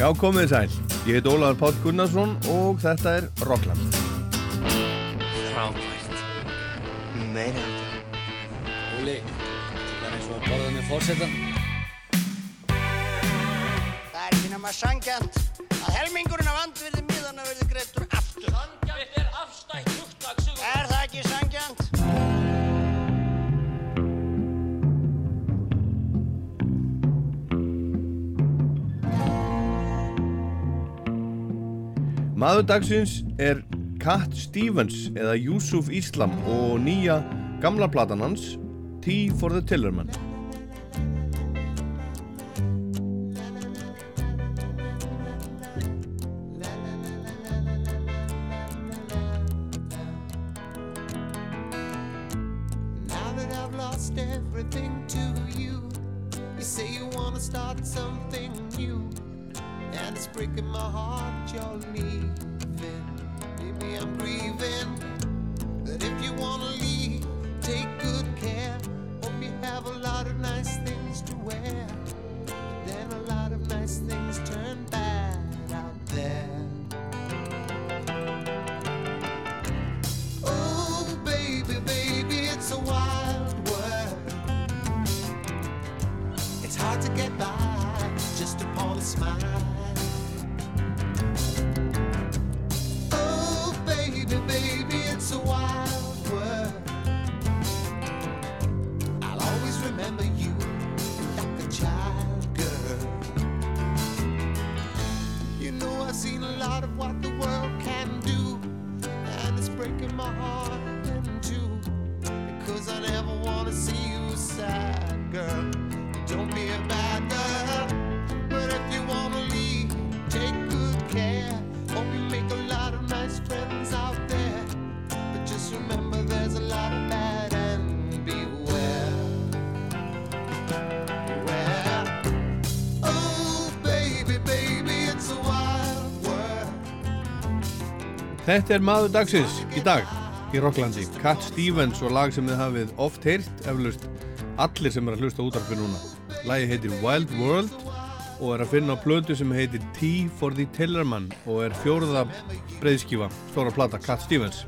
Já, komið sæl. Ég heit Ólaður Páll Gunnarsson og þetta er Rockland. Frábært. Meira. Óli, það er eins og að borða með fórsetan. Það er ekki nema sangjant að helmingurinn Maður dagsins er Cat Stevens eða Yusuf Islam og nýja gamla platan hans T for the Tillerman. Þetta er maður dagsins í dag í Rocklandi. Cat Stevens og lag sem þið hafið oft heyrt, eflust allir sem er að hlusta útarpi núna. Lagi heitir Wild World og er að finna á plötu sem heitir T for the Tillerman og er fjóruða breyðskífa, stóra plata, Cat Stevens.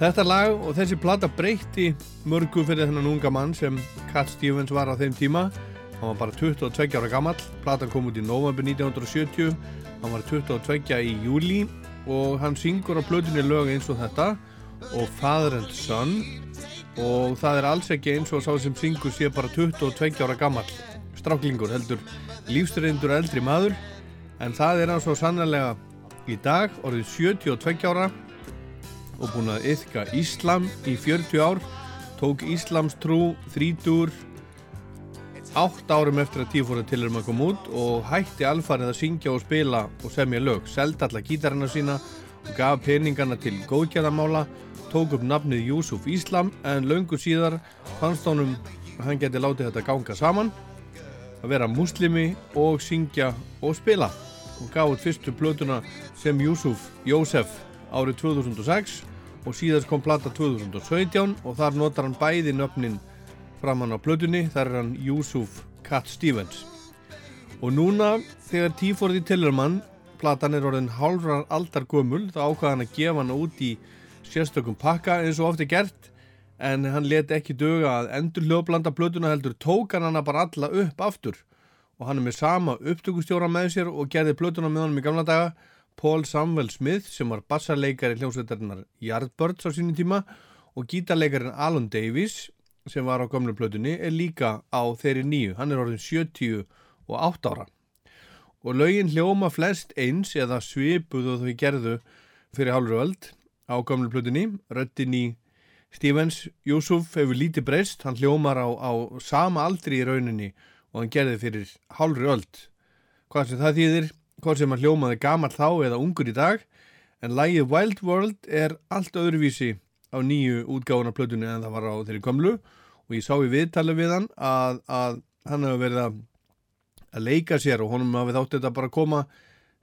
Þetta lag og þessi plata breytti mörgu fyrir þennan unga mann sem Cat Stevens var á þeim tíma. Hann var bara 22 ára gammal, platan kom út í november 1970, hann var 22 í júli og hann syngur á plötunni lög eins og þetta og Father and Son og það er alls ekki eins og sá sem syngur sé bara 22 ára gammal stráklingur heldur lífstureindur eldri maður. En það er hann svo sannlega í dag orðið 72 ára og búin að yfka Íslam í 40 ár tók Íslamstrú þrítur átt árum eftir að tífóra til erum að koma út og hætti alfarið að syngja og spila og semja lög, seldi alla gítarina sína og gaf peningana til góðgjæðamála, tók upp nafnið Júsuf Íslam en löngu síðar fannst honum að hann geti látið þetta ganga saman að vera muslimi og syngja og spila. Og gaf út fyrstu plötuna sem Júsuf Jósef árið 2006 og síðast kom plata 2017 og þar notar hann bæði nöfnin framann á plötunni, þar er hann Yusuf Cat Stevens. Og núna þegar Tíforði Tillermann platan er orðin hálfrar aldar gömul þá ákvaða hann að gefa hann út í sérstökum pakka eins og ofti gert en hann let ekki döga að endur hljóðblanda plötuna heldur tók hann hana bara alla upp aftur. Og hann er með sama upptökustjóra með sér og gerði plötuna með honum í gamla daga Paul Samuel Smith sem var bassarleikari hljómsveitarinnar Yardbirds á sínum tíma og gítarleikarin Alan Davies sem var á gamlu plötunni er líka á þeirri nýju, hann er orðin 70 og 8 ára. Og lögin hljóma flest eins eða svipuðu þau gerðu fyrir hálfur öld á gamlu plötunni. Röttin í Stevens Júsuf hefur lítið breyst, hann hljómar á, á sama aldri í rauninni og hann gerði fyrir hálfur öld. Hvað sem það þýðir hvað sem hann hljómaði gamar þá eða ungur í dag en lægið Wild World er allt öðruvísi á nýju útgáðuna plötunni en það var á þeirri komlu og ég sá í viðtali við hann að, að hann hefur verið að, að leika sér og honum hafið þátt þetta bara að koma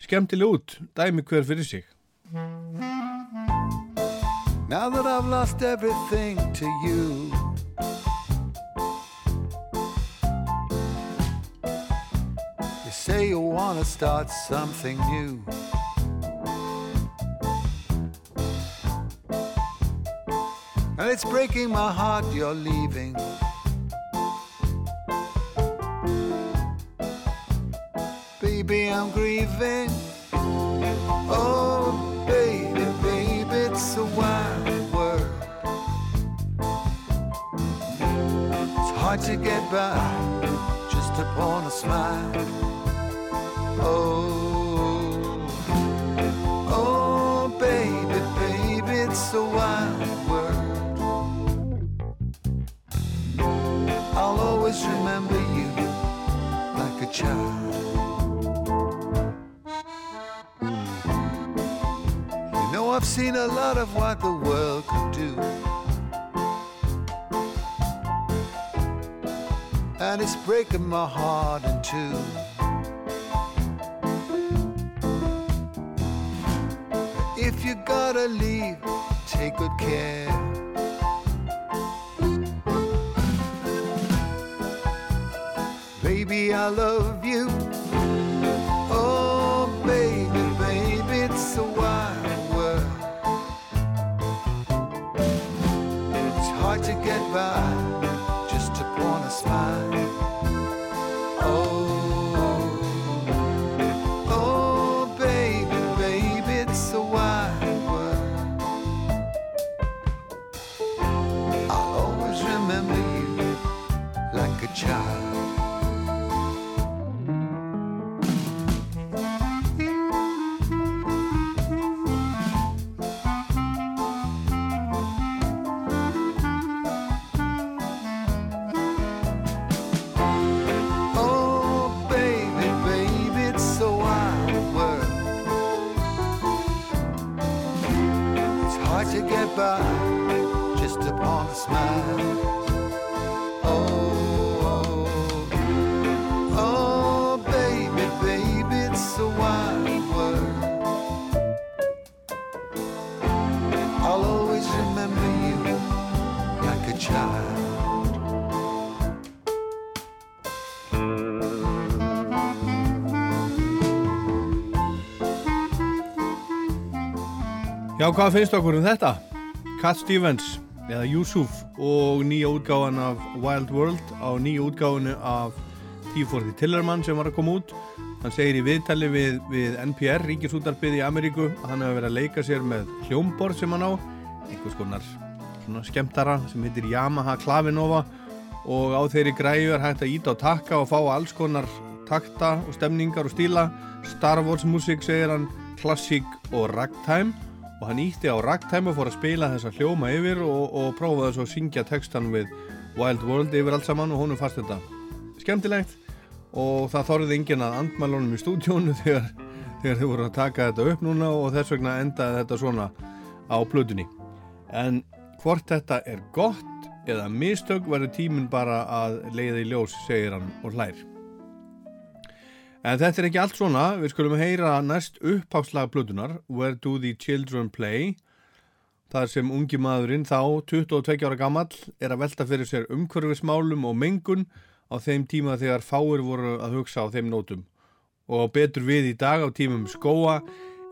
skemmtileg út, dæmi hver fyrir sig. Now that I've lost everything to you, you say you wanna start something new. And it's breaking my heart you're leaving. Baby, I'm grieving. Oh, baby, baby, it's a wild world. It's hard to get by just upon a smile. Oh, oh, baby, baby, it's a wild always remember you like a child. You know, I've seen a lot of what the world can do. And it's breaking my heart in two. If you gotta leave, take good care. Baby, I love you. Oh, baby, baby, it's a wild world. It's hard to get by Já, hvað finnst okkur um þetta? Cat Stevens eða Yusuf og nýja útgáfan af Wild World á nýja útgáfanu af T-40 Tillerman sem var að koma út. Hann segir í viðtali við, við NPR ríkisútarbið í Ameríku að hann hefur verið að leika sér með hljómborð sem hann á einhvers konar svona skemmtara sem heitir Yamaha Klavinova. Og á þeirri græju er hægt að íta á takka og fá alls konar takta og stemningar og stíla. Star Wars músík segir hann klassík og ragtime og hann ítti á ragtime og fór að spila þessa hljóma yfir og, og prófaði svo að syngja textan við Wild World yfir allt saman og honum fannst þetta skemmtilegt. Og það þorði enginn að andmælunum í stúdjónu þegar, þegar þau voru að taka þetta upp núna og þess vegna endaði þetta svona á plötunni. En hvort þetta er gott eða mistök verður tíminn bara að leiða í ljós segir hann og hlær En þetta er ekki allt svona, við skulum heyra næst uppháslag plötunar, Where Do the Children Play, þar sem ungi maðurinn þá, 22 ára gamall, er að velta fyrir sér umhverfismálum og mengun á þeim tíma þegar fáir voru að hugsa á þeim nótum. Og betur við í dag á tímum skóa,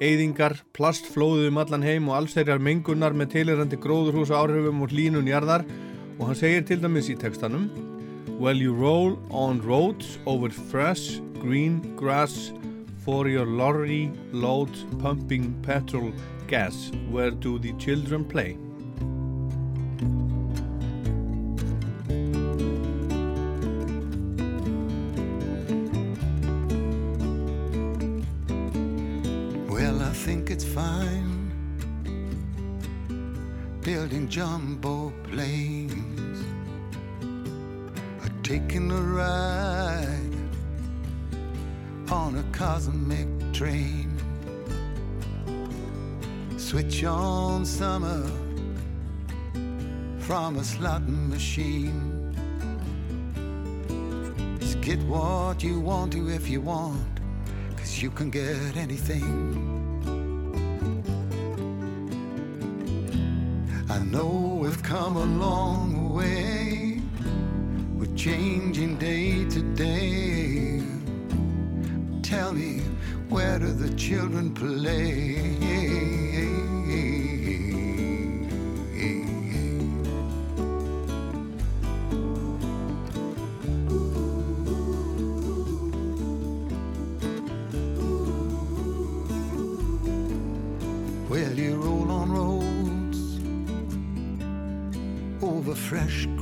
eyðingar, plastflóðum allan heim og allsherjar mengunar með teilirandi gróðurhúsa áhrifum og hlínun jarðar. Og hann segir til dæmis í textanum Well you roll on roads over fresh green grass for your lorry loads pumping petrol gas. Where do the children play? Well, I think it's fine building jumbo planes, taking a ride on a cosmic train. Switch on summer from a slot machine. Just get what you want to if you want, cause you can get anything. I know we've come a long way. Changing day to day. Tell me, where do the children play?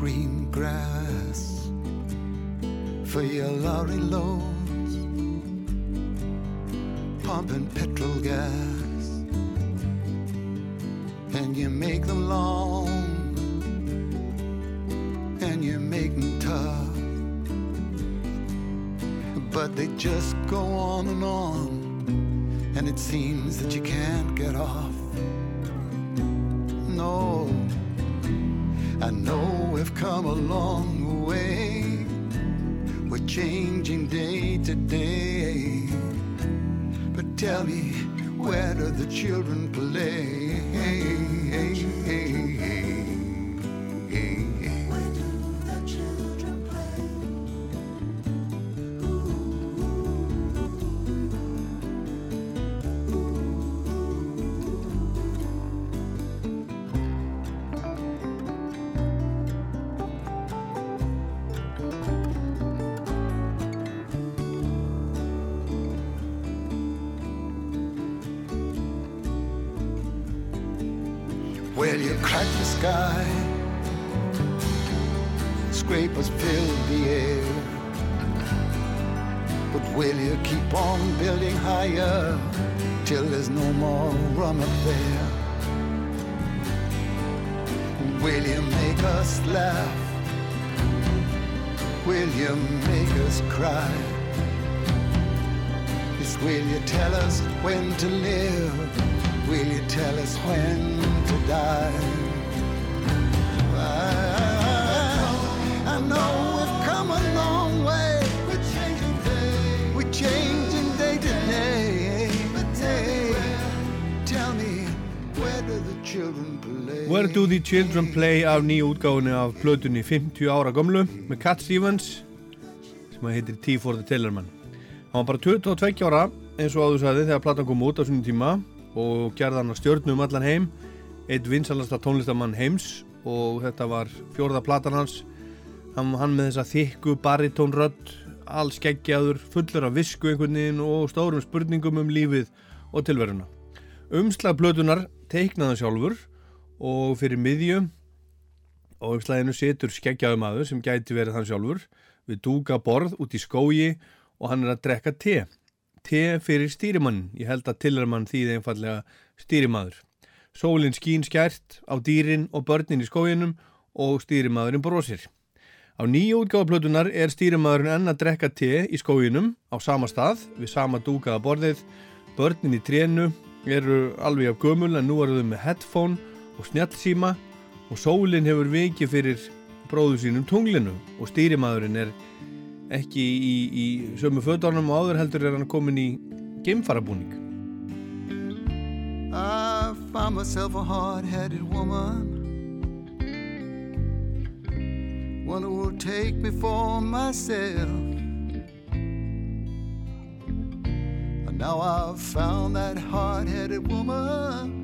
Green grass for your lorry loads, pumping petrol gas, and you make them long and you make them tough, but they just go on and on and it seems that you can't get off. No, I know we've come a long way. We're changing day to day. But tell me, where do the children play? When to live? Will you tell us when to die? I, I know we've come a long way. We're changing day. We're changing day to day. Tell me, where do the children play? Where do the children play af nýju útgáfunni af plötunni 50 ára gömlu með Cat Stevens sem að heitir T for the Tillerman hann var bara 22 ára eins og áður sagði þegar platan kom út á svona tíma og gerði hann að stjörnu um allan heim eitt vinsalasta tónlistamann heims og þetta var fjórða platan hans. Hann, hann með þessa þykku baritónrödd alls geggjaður, fullur af visku einhvern veginn og stórum spurningum um lífið og tilveruna. Umslag plötunar teiknaði sjálfur og fyrir miðju og umslaginu situr skeggjaðu maður sem gæti verið hann sjálfur við dúka borð út í skógi og hann er að drekka te te fyrir stýrimann ég held að tillermann þýði einfallega stýrimaður. Sólinn skín skært á dýrin og börnin í skóginum og stýrimaðurinn brosir. Á nýju útgáðaplötunar er stýrimaðurinn enn að drekka te í skóginum á sama stað við sama dúkaða borðið. Börnin í trénu eru alveg af gömul en nú eru þau með headphone og snjallsíma og sólinn hefur vikið fyrir bróðu sínum tunglinu og stýrimaðurinn er ekki í, í sömu fötunum og áður heldur er hann komin í geimfarabúning I found myself a hard-headed woman. One who will take me for myself. And now I've found that hard-headed woman.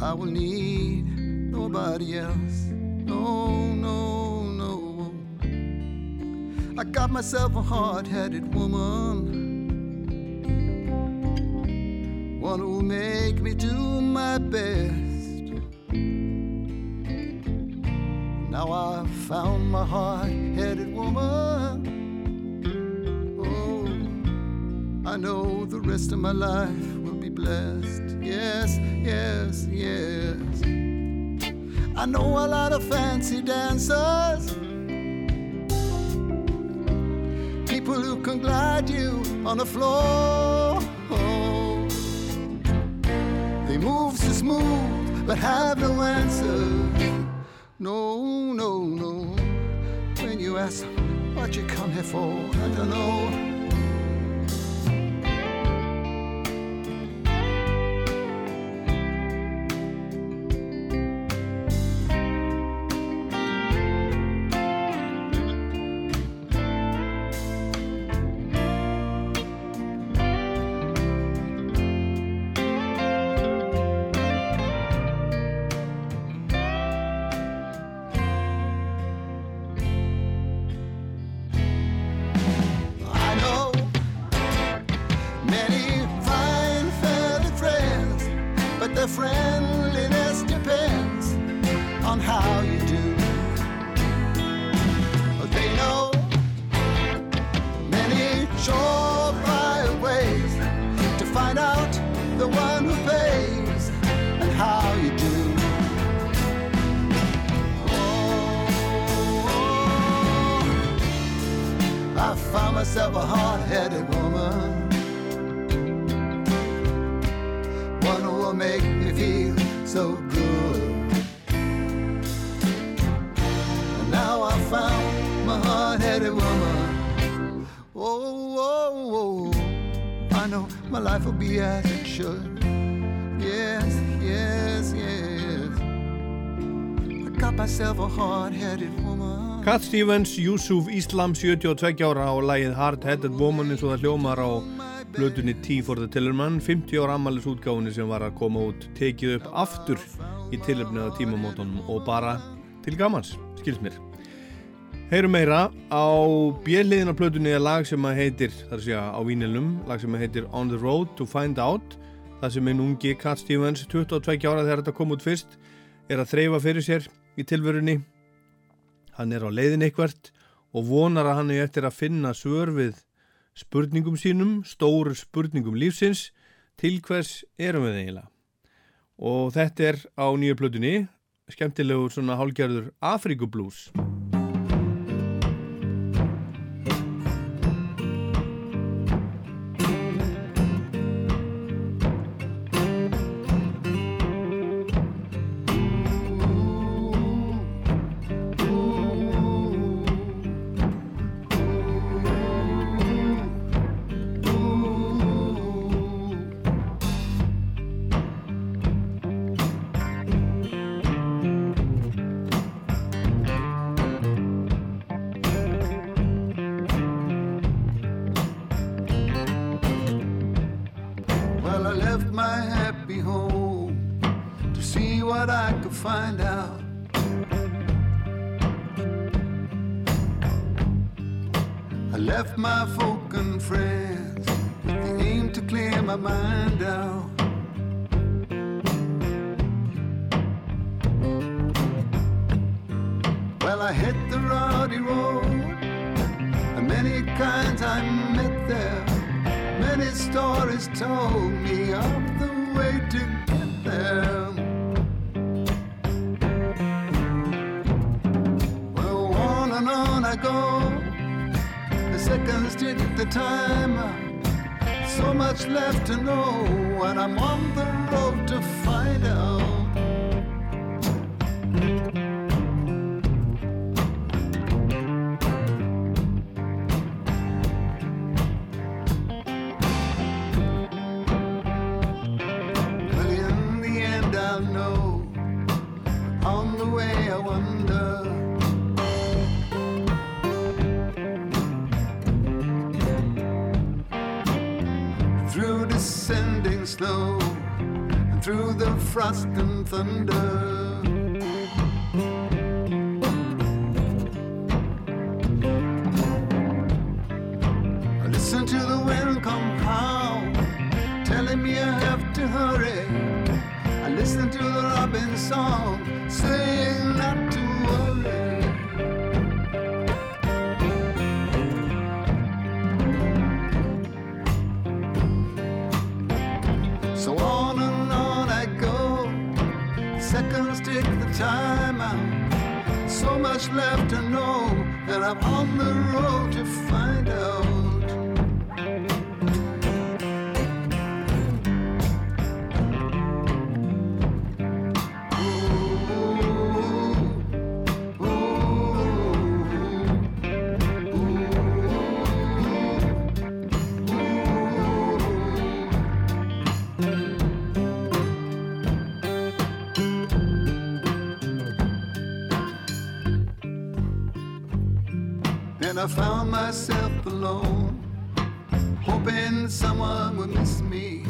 I will need nobody else. No, no, I got myself a hard-headed woman one who'll make me do my best. Now I've found my hard-headed woman. Oh, I know the rest of my life will be blessed. Yes, yes, yes. I know a lot of fancy dancers. People who can glide you on the floor. They move so smooth, but have no answer. No, no, no. When you ask what you come here for, I don't know. Cat Stevens, Yusuf Islam 72 ára og lægið Hard Headed Woman eins og það hljómar á blötunni T for the Tillerman. 50 ára ammælis útgáfinni sem var að koma út tekið upp aftur í tilöfnið á tímamótonum og bara til gamans, skils mér. Heyrum meira á bjelliðin á blötunni er lag sem að heitir þar að segja á vínilnum, lag sem að heitir On the Road to Find Out. Það sem einn ungi Cat Stevens 22 ára þegar þetta kom út fyrst er að þreyfa fyrir sér í tilverunni hann er á leiðin eitthvert og vonar að hann er eftir að finna svör við spurningum sínum, stóru spurningum lífsins, til hvers erum við eiginlega. Og þetta er á nýju plötunni, skemmtilegur svona hálgerður Afrikublús. What I could find out. I left my folk and friends with the aim to clear my mind out. Well, I hit the rowdy road, and many kinds I met there. Many stories told me of the way to get there. Tick the time. So much left to know, and I'm on the thunder. I found myself alone, hoping someone would miss me.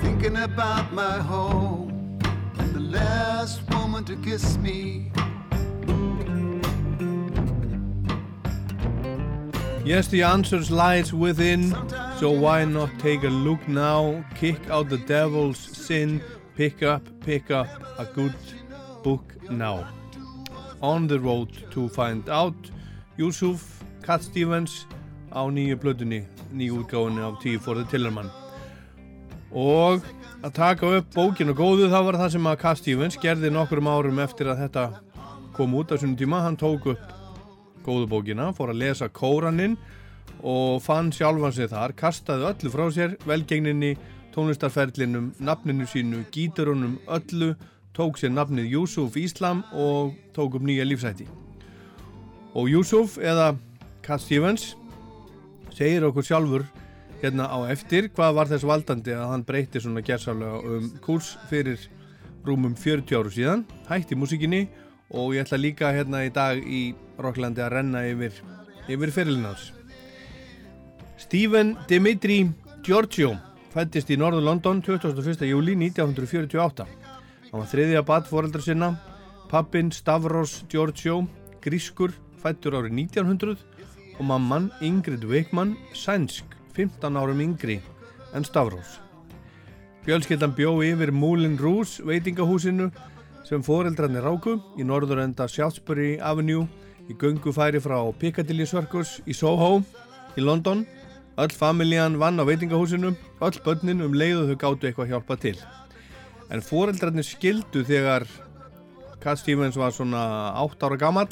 Thinking about my home and the last woman to kiss me. Yes, the answers lies within So why not take a look now, kick out the devil's sin, pick up, pick up a good book now. On the road to find out, Yusuf, Cat Stevens á nýju blöðunni, nýju útgáðunni af T for the Tillerman. Og að taka upp bókinu góðu þá var það sem að Cat Stevens gerði nokkrum árum eftir að þetta kom út á svona tíma. Hann tók upp góðu bókina, fór að lesa kóraninn og fann sjálfan sig þar, kastaði öllu frá sér, velgengninni, tónlistarferlinum, nafninu sínu, gíturunum, öllu, tók sér nafnið Yusuf Íslam og tók upp nýja lífsætti. Og Yusuf eða Cat Stevens segir okkur sjálfur hérna á eftir hvað var þess valdandi að hann breyti svona gerðsálega um kurs fyrir rúmum 40 áru síðan, hætti músikinni og ég ætla líka hérna í dag í Rocklandi að renna yfir, yfir fyrirlinans. Stephen Dimitri Giorgio fættist í Norður London 21. júli 1948. Hann var þriðja bad foreldra sinna, pappin Stavros Giorgio, grískur, fættur árið 1900 og mamman Ingrid Wickman, sænsk, 15 árum yngri en Stavros. Fjölskyldan bjó yfir Moulin Rouge veitingahúsinu sem foreldrarnir ráku í norður enda Shaftesbury Avenue í göngufæri frá Piccadilly Circus í Soho í London. Öll familjan vann á veitingahúsinu, öll börnin um leiðu þau gáttu eitthvað hjálpa til. En foreldrarnir skildu þegar Cat Stevens var svona 8 ára gammal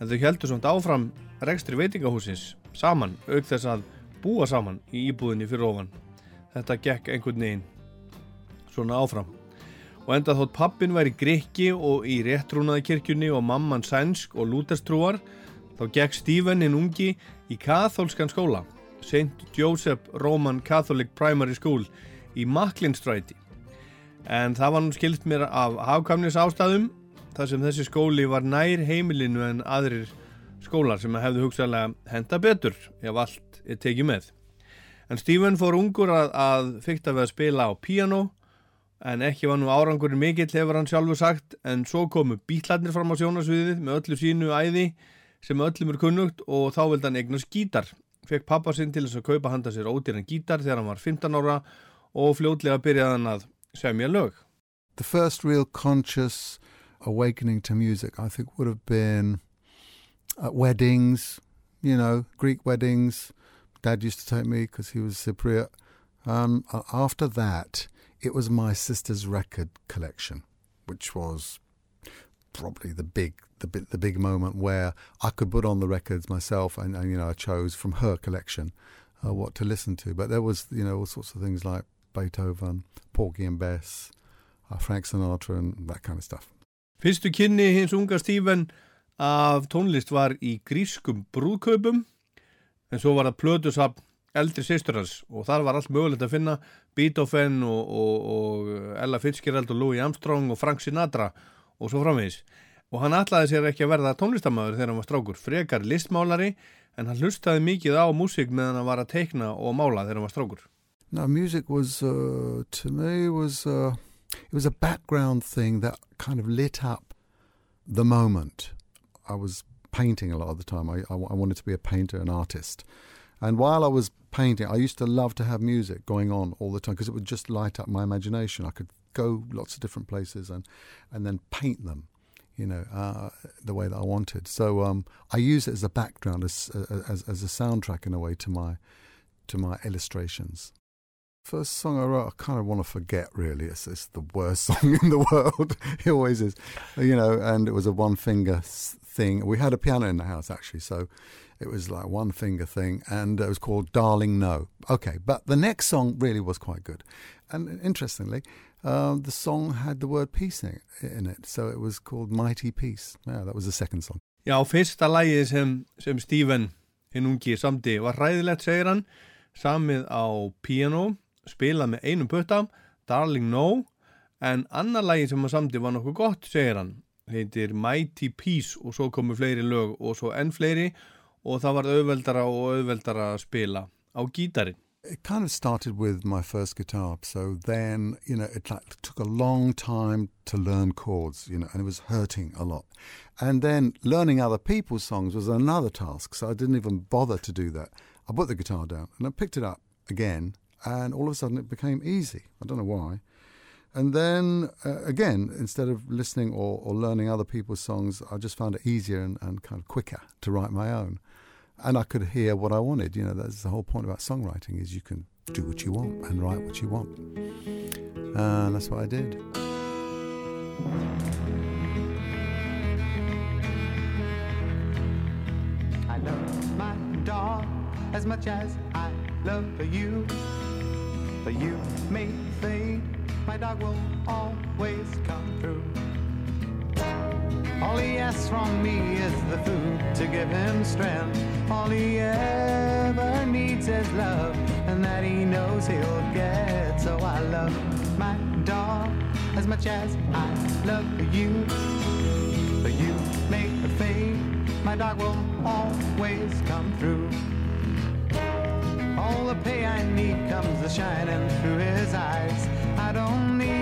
en þau heldur svona áfram rekstri veitingahúsins saman, auk þess að búa saman í íbúðinni fyrir ofan. Þetta gekk einhvern veginn svona áfram. Og enda þótt pappin væri grikki og í réttrúnaði kirkjunni og mamman sænsk og lútestrúar, þá gekk Stephen hinn ungi í katholskan skóla, St. Joseph Roman Catholic Primary School í Macklinstræti. En það var nú skilt mér af hafkamnis ástæðum, þar sem þessi skóli var nær heimilinu en aðrir skólar sem hefðu hugsaðlega henda betur ef allt er tekið með. En Stephen fór ungur að, að fyrta við að spila á piano en ekki var nú árangurinn mikill hefur hann sjálfur sagt en svo komu bítlarnir fram á sjónasviðið með öllu sínu æði sem öllum er kunnugt og þá vildi hann eignast gítar. Fekk pappa sinn til þess að kaupa handa sér ódýran gítar þegar hann var 15 ára og byrjaði hann að semja lög. The first real conscious awakening to music I think would have been at weddings, you know, Greek weddings. Dad used to take me because he was Cypriot. Um, after that, it was my sister's record collection, which was probably the big the the big moment where I could put on the records myself, and, and you know I chose from her collection uh, what to listen to. But there was you know all sorts of things like Beethoven, Porgy and Bess, uh, Frank Sinatra, and that kind of stuff. Fyrstu kynni hins unga Stephen af tónlist var í grískum brúðkaupum en svo var það plötusab eldri sýstur hans og þar var allt mögulegt að finna Beethoven og, og, og Ella Fitzgerald og Louis Armstrong og Frank Sinatra og svo framvegis og hann ætlaði sér ekki að verða tónlistamæður þegar hann var strákur, frekar listmálari en hann hlustaði mikið á músík meðan hann var að teikna og mála þegar hann var strákur No, music was uh, to me was uh, it was a background thing that kind of lit up the moment. I was painting a lot of the time. I, I, I wanted to be a painter, an artist. And while I was painting, I used to love to have music going on all the time because it would just light up my imagination. I could go lots of different places and, and then paint them, you know, uh, the way that I wanted. So um, I use it as a background, as, as, as a soundtrack in a way to my, to my illustrations. First song I wrote, I kind of want to forget really. It's, it's the worst song in the world. it always is, you know, and it was a one finger thing. We had a piano in the house actually, so it was like one finger thing, and it was called Darling No. Okay, but the next song really was quite good. And interestingly, um, the song had the word peace in it, in it, so it was called Mighty Peace. Yeah, that was the second song. Já, fyrsta lægið sem, sem Stephen hinn ungi samdi var ræðilegt, segir hann, samið á piano, spilað með einum putta, Darling No, en annar lægið sem hann samdi var nokkuð gott, segir hann, heitir Mighty Peace og svo komu fleiri lög og svo enn fleiri og það var auðveldara og auðveldara að spila á gítarin. It kind of started with my first guitar, so then, you know, it like, took a long time to learn chords, you know, and it was hurting a lot. And then learning other people's songs was another task, so I didn't even bother to do that. I put the guitar down and I picked it up again, and all of a sudden it became easy. I don't know why. And then uh, again, instead of listening or, or learning other people's songs, I just found it easier and, and kind of quicker to write my own. And I could hear what I wanted. You know, that's the whole point about songwriting is you can do what you want and write what you want. And that's what I did. I love my dog as much as I love you. You may fade, my dog will always come through. All he asks from me is the food to give him strength. All he ever needs is love, and that he knows he'll get. So I love my dog as much as I love you. But you make the fade, my dog will always come through. All the pay I need comes a shining through his eyes. I don't need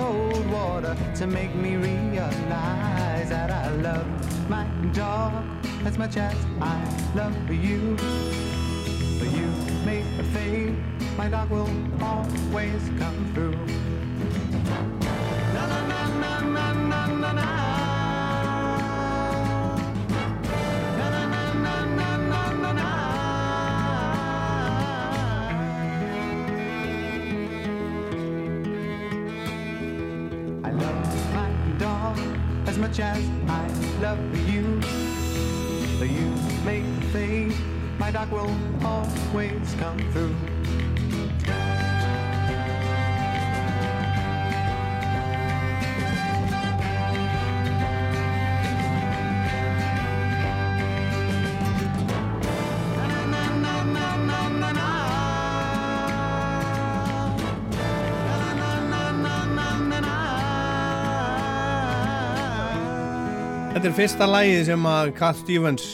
cold water to make me realize that I love my dog as much as I love you. But you the fade, my dog will always come through. Na na na na na na. Na much as I love you. You make fade, my dog will always come through. Þetta er fyrsta lægið sem að Cat Stevens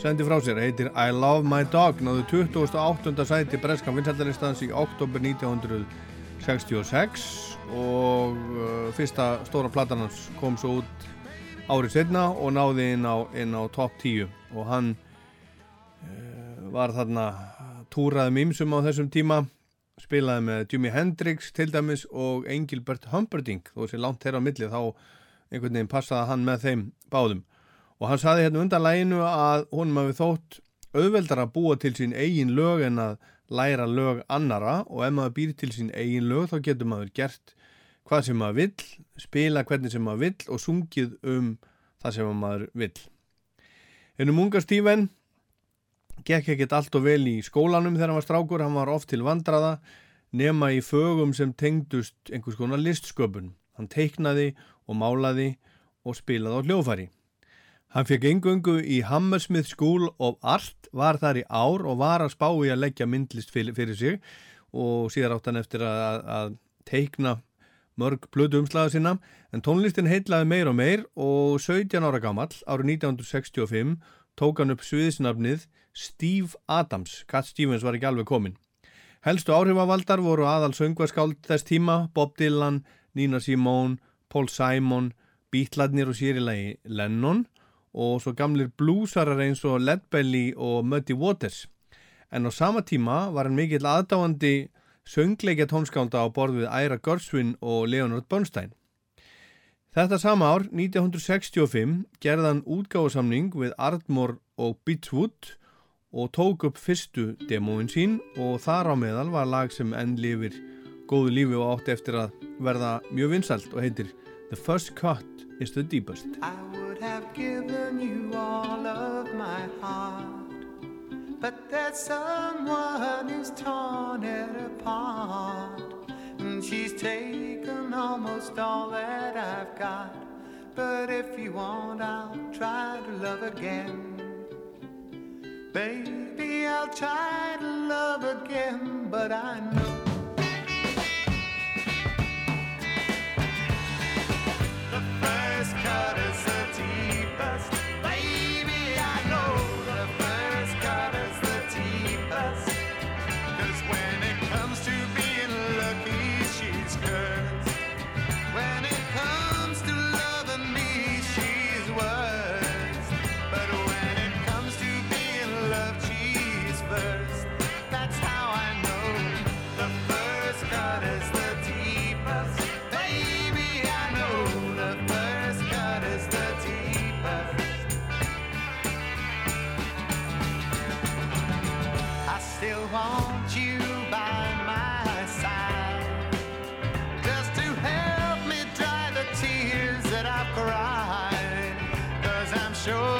sendi frá sér, heitir I Love My Dog, náðu 28. sæti breskan vinsættaristans í oktober 1966 og uh, fyrsta stóra platan hans kom svo út árið setna og náði inn á, inn á top 10 og hann uh, var þarna túraði mýmsum á þessum tíma spilaði með Jimi Hendrix til dæmis og Engilbert Humperdinck þó þessi langt þeirra á milli þá einhvern veginn passaði hann með þeim báðum og hann saði hérna undan læginu að honum hafi þótt auðveldar að búa til sín eigin lög en að læra lög annara og ef maður býr til sín eigin lög þá getur maður gert hvað sem maður vill, spila hvernig sem maður vill og sungið um það sem maður vill. Hennum unga Stíven gekk ekkert allt og vel í skólanum þegar hann var strákur, hann var oft til vandraða nema í fögum sem tengdust einhvers konar listsköpun. Hann teiknaði og málaði og spilaði á hljófari. Hann fekk engöngu í Hammersmith School of Art, var þar í ár og var að spá í að leggja myndlist fyrir, sig og síðar átt hann eftir að, að teikna mörg blödu umslaga sinna en tónlistin heitlaði meir og meir og 17 ára gamall árið 1965 tók hann upp sviðisnafnið Steve Adams, Cat Stevens var ekki alveg komin. Helstu áhrifavaldar voru aðal söngvaskáld þess tíma, Bob Dylan, Nina Simone, Paul Simon, Beatladnir og sérilegi Lennon og svo gamlir blúsarar eins og Led Belly og Muddy Waters. En á sama tíma var hann mikill aðdáandi söngleikja tónskálda á borð við Ira Gershwin og Leonard Bernstein. Þetta sama ár, 1965, gerði hann útgáðsamning við Ardmore og Beachwood og tók upp fyrstu demóin sín og þar á meðal var lag sem enn lifir góðu lífi og átti eftir að verða mjög vinsalt og heitir The First Cut is the Deepest. I would have given you all of my heart, but there's someone who's torn it apart, and she's taken almost all that I've got. But if you want, I'll try to love again. Baby, I'll try to love again, but I know. Cause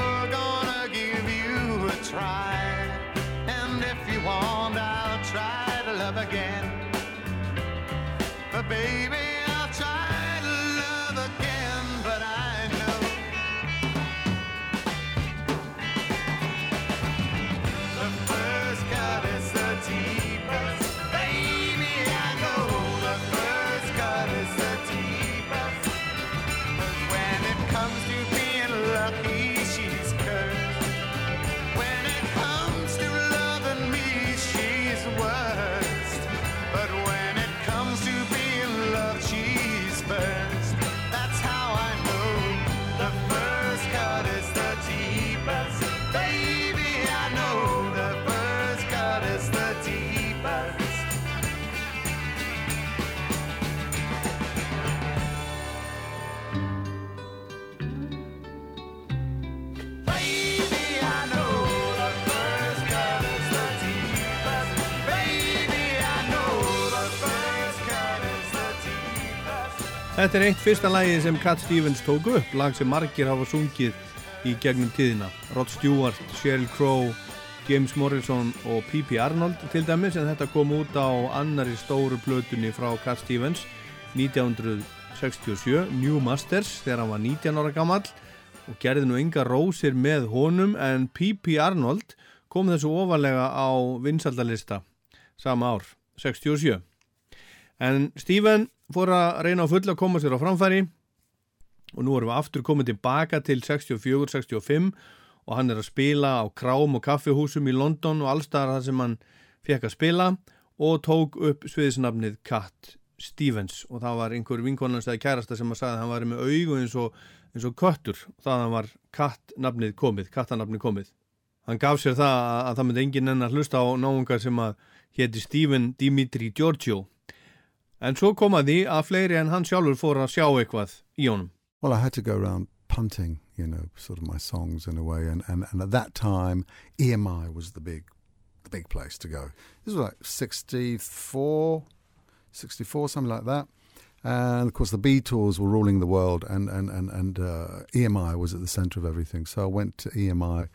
Þetta er eitt fyrsta lagið sem Cat Stevens tók upp, lag sem margir hafa sungið í gegnum tíðina. Rod Stewart, Sheryl Crow, James Morrison og P.P. Arnold til dæmis en þetta kom út á annari stóru plötunni frá Cat Stevens 1967, New Masters, þegar hann var 19 ára gammal og gerði nú enga rósir með honum en P.P. Arnold kom þessu ofalega á vinsaldalista sama ár, 67. En Steven fór að reyna á fulla að koma sér á framfæri og nú erum við aftur komið tilbaka til 64-65 og hann er að spila á krám og kaffihúsum í London og allstaðar þar sem hann fekk að spila og tók upp sviðisnafnið Cat Stevens og það var einhver vinkonans eða kærasta sem að sagði að hann var með augu eins og, eins og köttur þaðan var Cat nafnið komið, kattanafnið komið. Hann gaf sér það að, að það myndi engin enn að hlusta á náungar sem að héti Steven Dimitri Giorgio En svo kom að því að fleiri en hann sjálfur fór að sjá eitthvað í honum. Well, I had to go around punting, you know, sort of my songs in a way, and, and, and at that time, EMI was the big, the big place to go. This was like 64, 64, something like that. And of course, the Beatles were ruling the world, and and and and uh, EMI was at the centre of everything. So I went to EMI.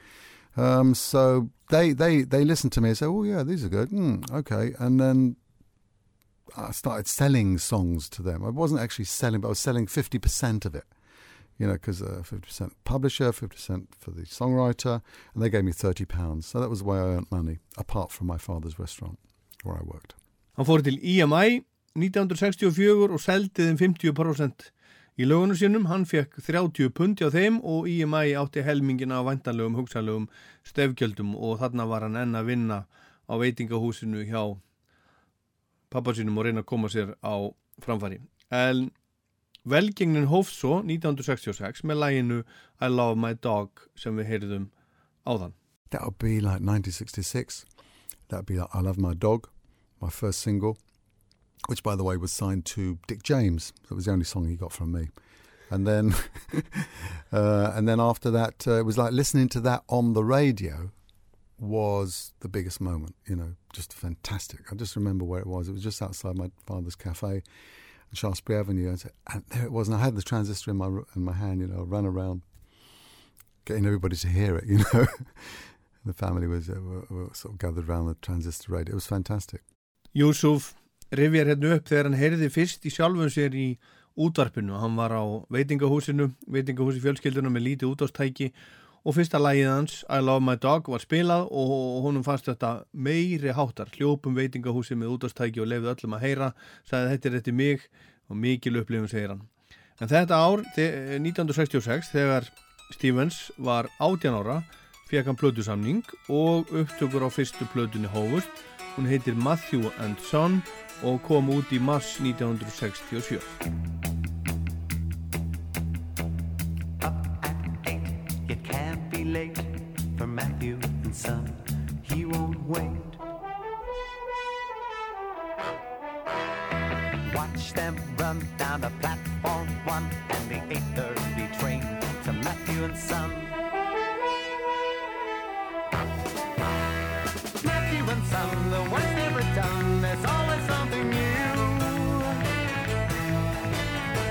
Um, so they they they listened to me and said, "Oh yeah, these are good. Mm, okay." And then I started selling songs to them. I wasn't actually selling, but I was selling 50% of it, you know, because uh, 50% publisher, 50% for the songwriter, and they gave me 30 pounds. So that was the way I earned money, apart from my father's restaurant where I worked. Hann fór til EMI 1964 og seldi þeim 50% í lögunum sínum. Hann fekk 30 pundi á þeim og EMI átti helmingina af vantanlegum hugsanlegum stefgjöldum og þarna var hann enn að vinna á veitingahúsinu hjá og reyna að koma sér á. En velgengnin svo 1966 með læginu I Love My Dog sem við heyrðum áðan. That would be like 1966. That would be like I Love My Dog, my first single, which by the way was signed to Dick James. That was the only song he got from me. And then, uh, and then after that, uh, it was like listening to that on the radio was the biggest moment. You know, just fantastic. I just remember where it was. It was just outside my father's cafe, on Shaftesbury Avenue, and, and there it was. And I had the transistor in my in my hand. You know, ran around, getting everybody to hear it. You know, the family was uh, were, were sort of gathered around the transistor radio. It was fantastic. Júsuf rifjar hérna upp þegar hann heyrði fyrst í sjálfum sér í útvarpinu. Hann var á veitingahúsinu, veitingahúsi fjölskylduna með lítið útvarstæki og fyrsta lagið hans, I Love My Dog, var spilað og honum fannst þetta meiri háttar. Hljópum veitingahúsi með útvarstæki og lefði öllum að heyra, sagði þetta er þetta mig og mikil upplifum segir hann. En þetta ár, 1966, þegar Stevens var 18 ára, fekk hann plötusamning og upptökur á fyrstu plötunni hófust. Hún heitir Matthew and Son og kom út í mars 1967. Late for Matthew and son. He won't wait. Watch them run down the platform one and the 8:30 train to Matthew and Son. Matthew and Son, the work's never done. There's always something new.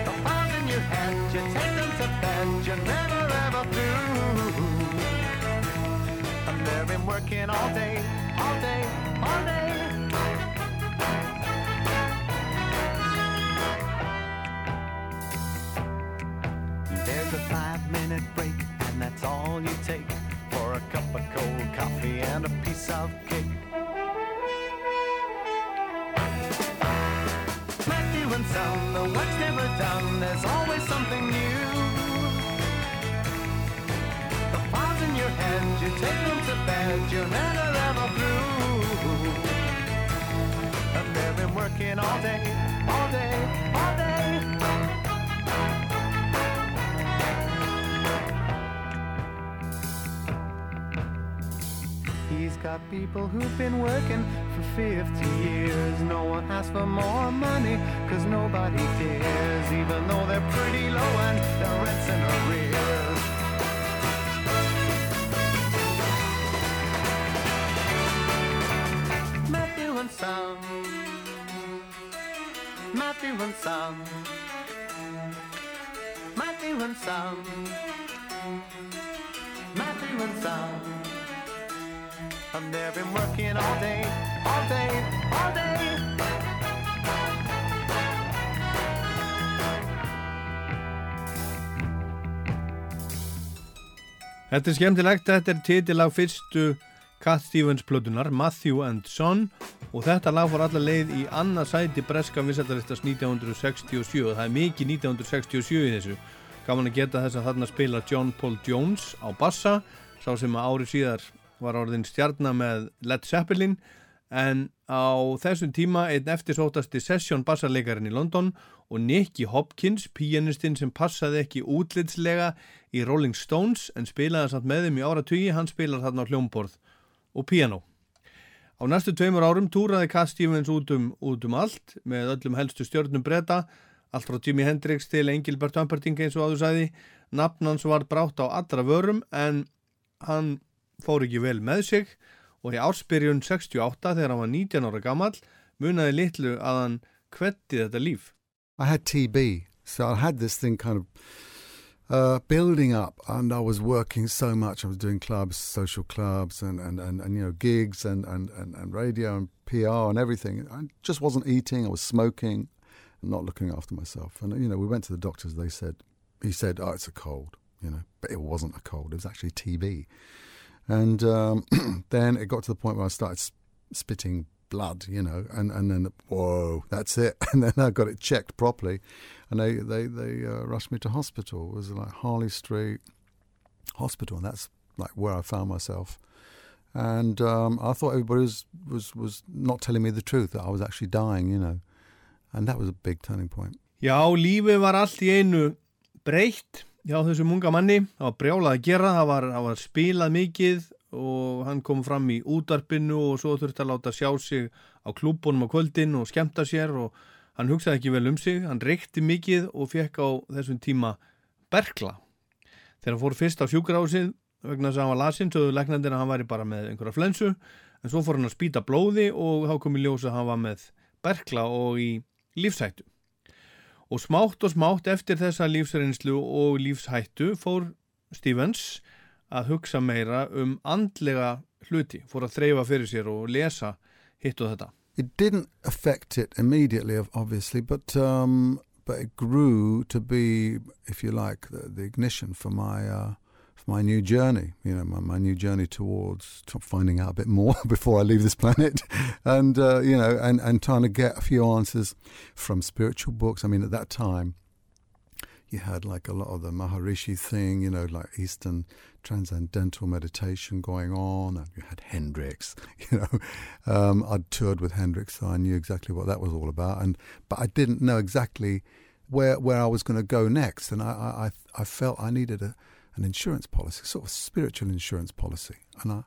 The files in your head, you take them to bed, you're never ever through. Been working all day, all day, all day. There's a five minute break, and that's all you take for a cup of cold coffee and a piece of cake. Matthew and Son, the work's never done, there's always something new. Your head, you take them to bed, you're never ever. And they've been working all day, all day, all day. He's got people who've been working for 50 years. No one asks for more money, cause nobody cares, even though they're pretty low and their rent's in arrears. Son. Matthew and Son. Matthew and Son. Matthew and Son. And they've been working all day, all day, all day. Þetta er skemmtilegt, þetta er titilag fyrstu Cat Stevens plötunar, Matthew and Son og þetta lag fór alla leið í annað sæti breska vinsættaristast 1967 það er mikið 1967 í þessu. Gaman að geta þess að þarna spila John Paul Jones á bassa. Sá sem að ári síðar var orðin stjarnar með Led Zeppelin. En á þessum tíma einn eftirsótasti session bassarleikarinn í London og Nicky Hopkins, pianistinn sem passaði ekki útlitslega í Rolling Stones en spilaði samt með þeim í áratugi, hann spilar þarna á hljómborð og piano. Á næstu tveimur árum túraði Cat Stevens út um, út um allt með öllum helstu stjórnum breyta, allt frá Jimi Hendrix til Engilbert Humperdinck eins og áður sæði. Nafnans var brátt á allra vörum en hann fór ekki vel með sig og í ársbyrjun 68 þegar hann var 19 ára gammal munaði litlu að hann kvetti þetta líf. I had TB, so I had this thing kind of uh, building up, and I was working so much. I was doing clubs, social clubs, and and, and, and you know gigs, and, and, and, and radio, and PR, and everything. I just wasn't eating. I was smoking, and not looking after myself. And you know, we went to the doctors. They said, he said, "Oh, it's a cold," you know, but it wasn't a cold. It was actually TB. And um, then it got to the point where I started sp- spitting blood, you know, and, and then, whoa, that's it. And then I got it checked properly. And they, they, they uh, rushed me to hospital. It was like Harley Street Hospital. And that's like where I found myself. And um, I thought everybody was, was, was not telling me the truth, that I was actually dying, you know. And that was a big turning point. Já, lífið var allt í einu breytt hjá þessum unga manni. Það var brjálað að gera, það var, það var spilað mikið og hann kom fram í útarpinu og svo þurfti að láta sjá sig á klúbunum á kvöldin og skemta sér og hann hugsaði ekki vel um sig. Hann reykti mikið og fekk á þessum tíma berkla. Þegar hann fór fyrst á sjúkrásið vegna þess að hann var lasinn, sögðu leknandir að hann væri bara með einhverja flensu, en svo fór hann að spýta blóði og þá kom í ljós að hann var með berkla og í lífshættu. Og smátt og smátt eftir þessa lífsreynslu og lífshættu fór Stevens að hugsa meira um andlega hluti, fór að þreyfa fyrir sér og lesa hitt og þetta. It didn't affect it immediately, obviously, but um, but it grew to be, if you like, the, the ignition for my uh, for my new journey. You know, my, my new journey towards finding out a bit more before I leave this planet, and uh, you know, and and trying to get a few answers from spiritual books. I mean, at that time, you had like a lot of the Maharishi thing, you know, like Eastern transcendental meditation going on, and you had Hendrix, you know. Um, I'd toured with Hendrix, so I knew exactly what that was all about, and but I didn't know exactly where where I was going to go next, and I I, I- felt I needed a an insurance policy, sort of spiritual insurance policy, and I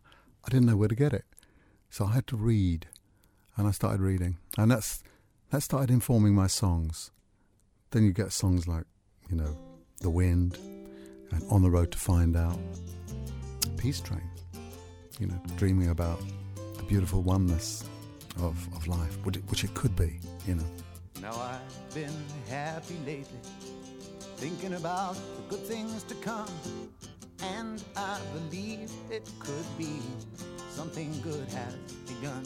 I didn't know where to get it, so I had to read, and I started reading, and that's that started informing my songs. Then you get songs like, you know, The Wind and On the Road to Find Out, Peace Train, you know, dreaming about the beautiful oneness of, of life, which it, which it could be, you know. Now I've been happy lately, thinking about the good things to come. And I believe it could be something good has begun.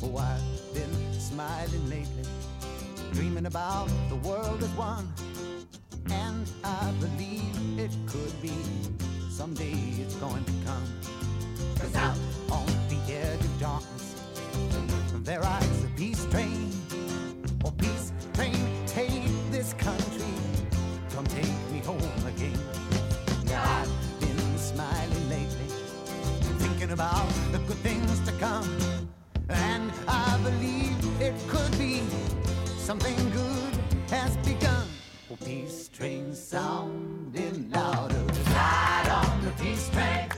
Oh, I've been smiling lately, dreaming about the world as one. And I believe it could be someday it's going to come. Cause out on the edge of darkness, there rides a peace train. Oh, peace train, take this country. Come take me home again. Now I've been smiling lately, thinking about the good things to come. And I believe it could be something good has begun. Peace train sounding louder. Ride on the peace train.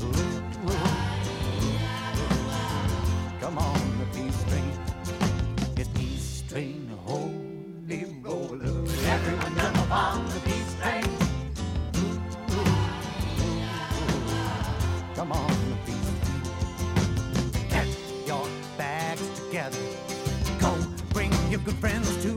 Ooh, ooh. Come on, the peace train. It's peace train, holy roller. Everyone jump on the peace train. Come on, the peace train. Get your bags together. Go bring your good friends too.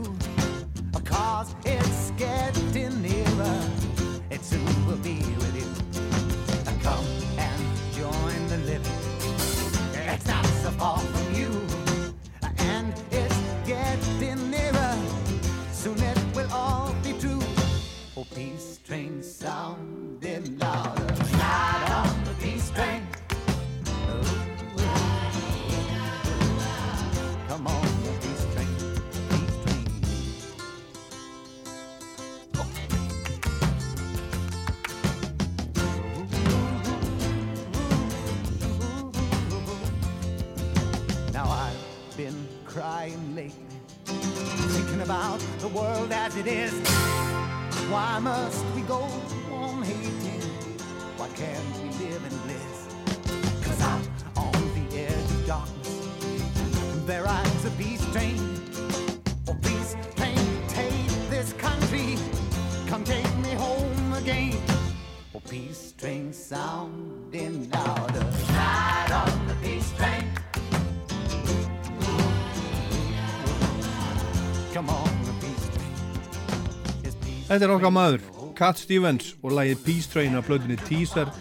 Þetta er okkar maður, Cat Stevens og lagið Peace Train af blöðinni Teaser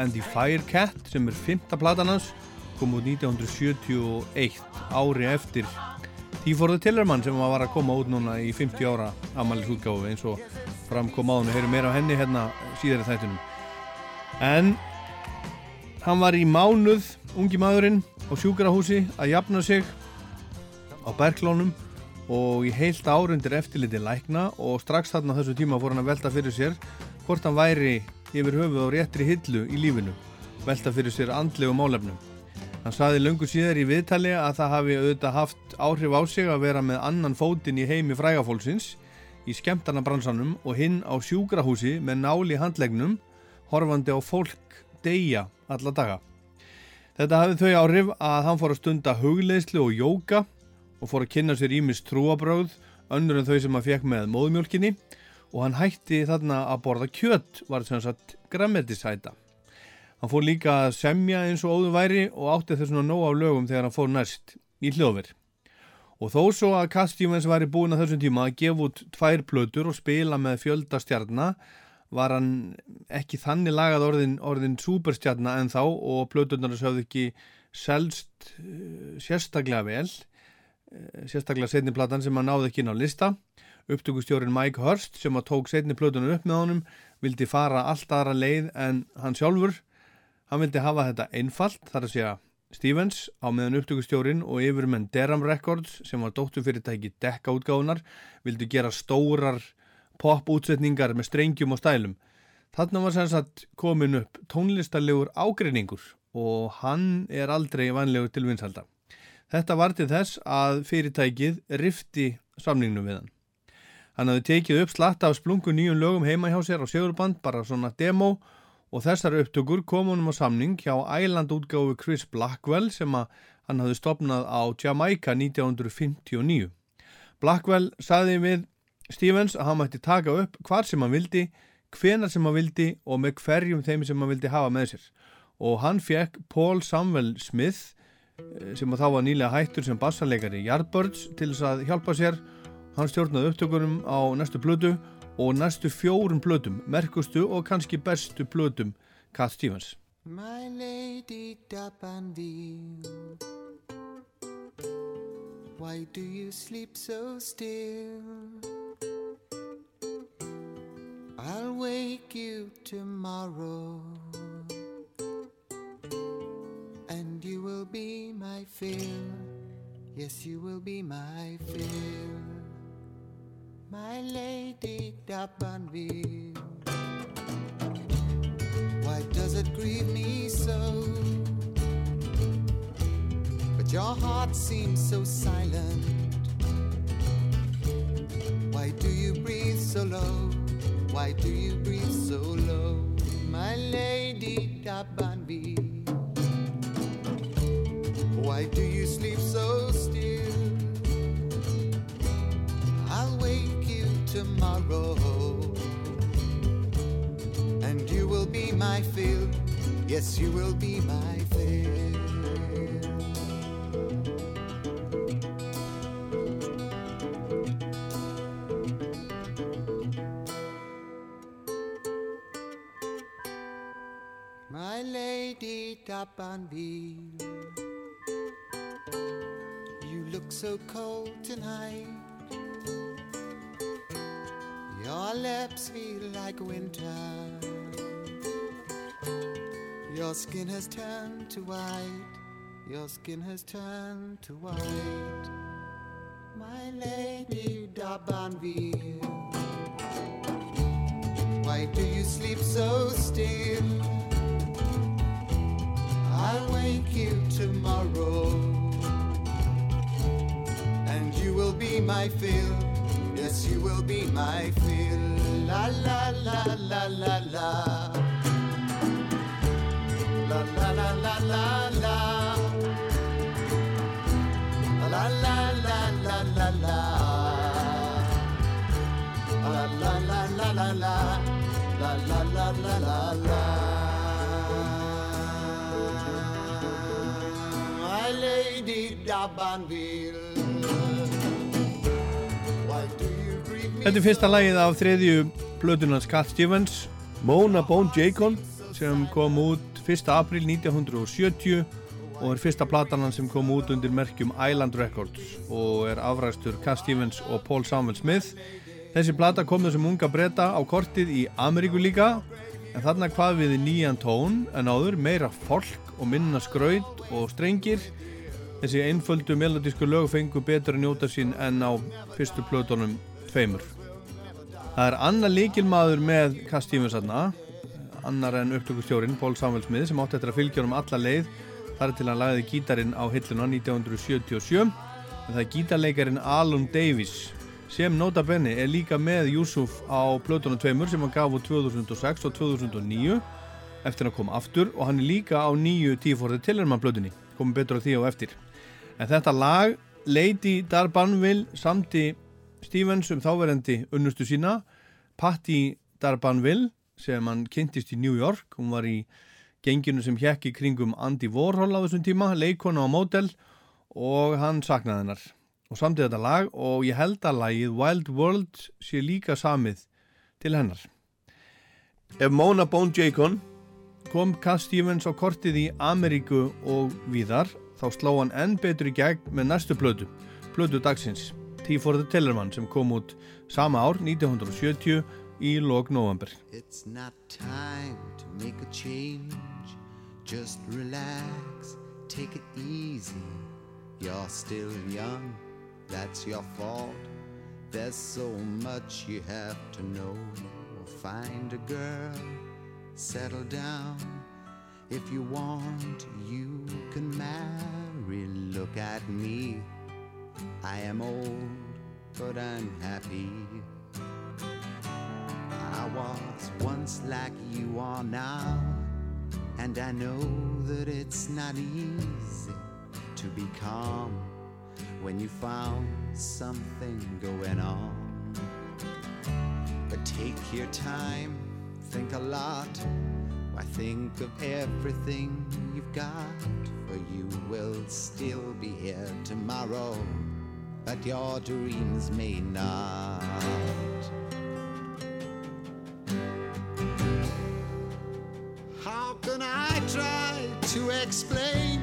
and the Firecat sem er fymta platan hans kom út 1971 ári eftir Tí for the Tillerman sem var að koma út núna í 50 ára ammælis útgáfu eins og framkom áðun við heyrum meira af henni hérna síðar í þættunum en hann var í mánuð ungi maðurinn á sjúkrahúsi að jafna sig á berglónum og í heilt árundir eftirliti lækna og strax þarna þessu tíma fór hann að velta fyrir sér hvort hann væri yfir höfuð á réttri hillu í lífinu velta fyrir sér andlegu málefnum. Hann saði löngu síðar í viðtali að það hafi auðvitað haft áhrif á sig að vera með annan fótinn í heimi frægafólksins í skemmtarna bransanum og hinn á sjúkrahúsi með náli handlegnum horfandi á fólk deyja alla daga. Þetta hafði þau áhrif að hann fór að stunda hugleislu og jóka og fór að kynna sér ímis trúabröð önnur en þau sem hann fekk með móðumjólkinni og hann hætti þarna að borða kjött var sem sagt grammetisæta. Hann fór líka að semja eins og óðu væri og átti þess að nóg á lögum þegar hann fór næst í hljóðverð. Og þó svo að Cat Stevens væri búin að þessum tíma að gefa út tvær plötur og spila með fjölda stjarnar var hann ekki þannig lagað orðin, orðin superstjarnar en þá og plöturnar sögðu ekki selst uh, sérstaklega vel sérstaklega setni platan sem hann náði ekki inn á lista upptökustjórin Mike Hurst sem að tók setni plötunar upp með honum vildi fara allt aðra leið en hann sjálfur hann vildi hafa þetta einfalt þar að segja Stevens á meðan upptökustjórin og yfirmenn Deram Records sem var dótturfyrirtæki dekka útgáðunar vildu gera stórar pop-útsetningar með strengjum og stælum. Þarna var sem sagt komin upp tónlistalegur ágreiningur og hann er aldrei vanlegur til vinsalda. Þetta var til þess að fyrirtækið rifti samningnum við hann. Hann hafði tekið upp slatta af splungu nýjum lögum heima hjá sér á segurband, bara svona demo og þessar upptökur kom honum á samning hjá Æland útgáfu Chris Blackwell sem hann hafði stopnað á Jamaica 1959. Blackwell saði við Stevens að hann mætti taka upp hvar sem hann vildi, hvenar sem hann vildi og með hverjum þeim sem hann vildi hafa með sér. Og hann fekk Paul Samuel Smith sem þá var nýlega hættur sem bassarleikari Yardbirds til þess að hjálpa sér. Hann stjórnaði upptökunum á næstu blödu og næstu fjórum blödum, merkustu og kannski bestu blödum Cat Stevens. My lady Dabanville, why do you sleep so still? I'll wake you tomorrow, will be my fill. Yes, you will be my fill. My lady Dabanville. Why does it grieve me so? But your heart seems so silent. Why do you breathe so low? Why do you breathe so low? My lady Dabanbi. Sleep so still? I'll wake you tomorrow and you will be my fill. Yes, you will be my fill. My lady Dabanville, so cold tonight. Your lips feel like winter. Your skin has turned to white. Your skin has turned to white. My lady Dabanville. Why do you sleep so still? I'll wake you tomorrow. You will be my fill. Yes, you will be my fill. La la la la la la. La la la la la la. La la la la la la. La la la la la la. La la la la la la. Lady Dabanville. Þetta er fyrsta lagið af þriðju plötunans Cat Stevens, Mona Bone Jacon sem kom út 1. april 1970 og er fyrsta platanan sem kom út undir merkjum Island Records og er afræstur Cat Stevens og Paul Samuel Smith. Þessi plata kom þessum unga breyta á kortið í Ameríku líka en þarna hvað við nýjan tón en áður meira fólk og minna skraut og strengir. Þessi einföldu melodísku lög fengu betur að njóta sín en á fyrstu plötunum tveimur. Það er annar líkilmaður með Stevens aðna, annar en upptökustjórin, Paul Samuel Smith, sem átti eftir að fylgja um alla leið þar til hann lagði gítarinn á hilluna 1977. En það er gítarleikarin Alun Davies sem nota benni er líka með Yusuf á plötunum tveimur sem hann gaf úr 2006 og 2009 eftir að koma aftur og hann er líka á nýju tíforði Tillerman plötunni, komum betur á því á eftir. En þetta lag, Lady Darbanville, samti Stevens um þáverendi unnustu sína Patti Darbanville sem hann kynntist í New York hún var í genginu sem hjekki kringum Andy Warhol á þessum tíma leikona á mótel og hann saknaði hennar. Og samtið þetta lag og ég held að lagið Wild World sé líka samið til hennar. Ef Mona Bone Jacon kom Cass Stevens á kortið í Ameríku og víðar þá sló hann enn betur í gegn með næstu plötu plötu dagsins T for the Tellerman sem kom út sama ár 1970 í lok november. It's not time to make a change. Just relax, take it easy. You're still young, that's your fault. There's so much you have to know. Find a girl, settle down. If you want, you can marry. Look at me. I am old, but I'm happy. I was once like you are now, and I know that it's not easy to be calm when you found something going on. But take your time, think a lot. Why think of everything you've got? For you will still be here tomorrow, but your dreams may not. How can I try to explain?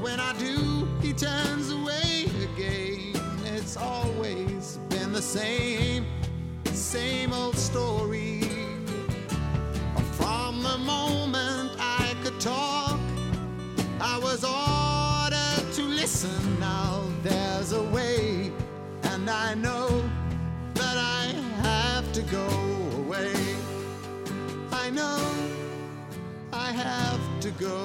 when I do, he turns away again. It's always been the same, same old story. From the moment know that I have to go away. I know I have to go.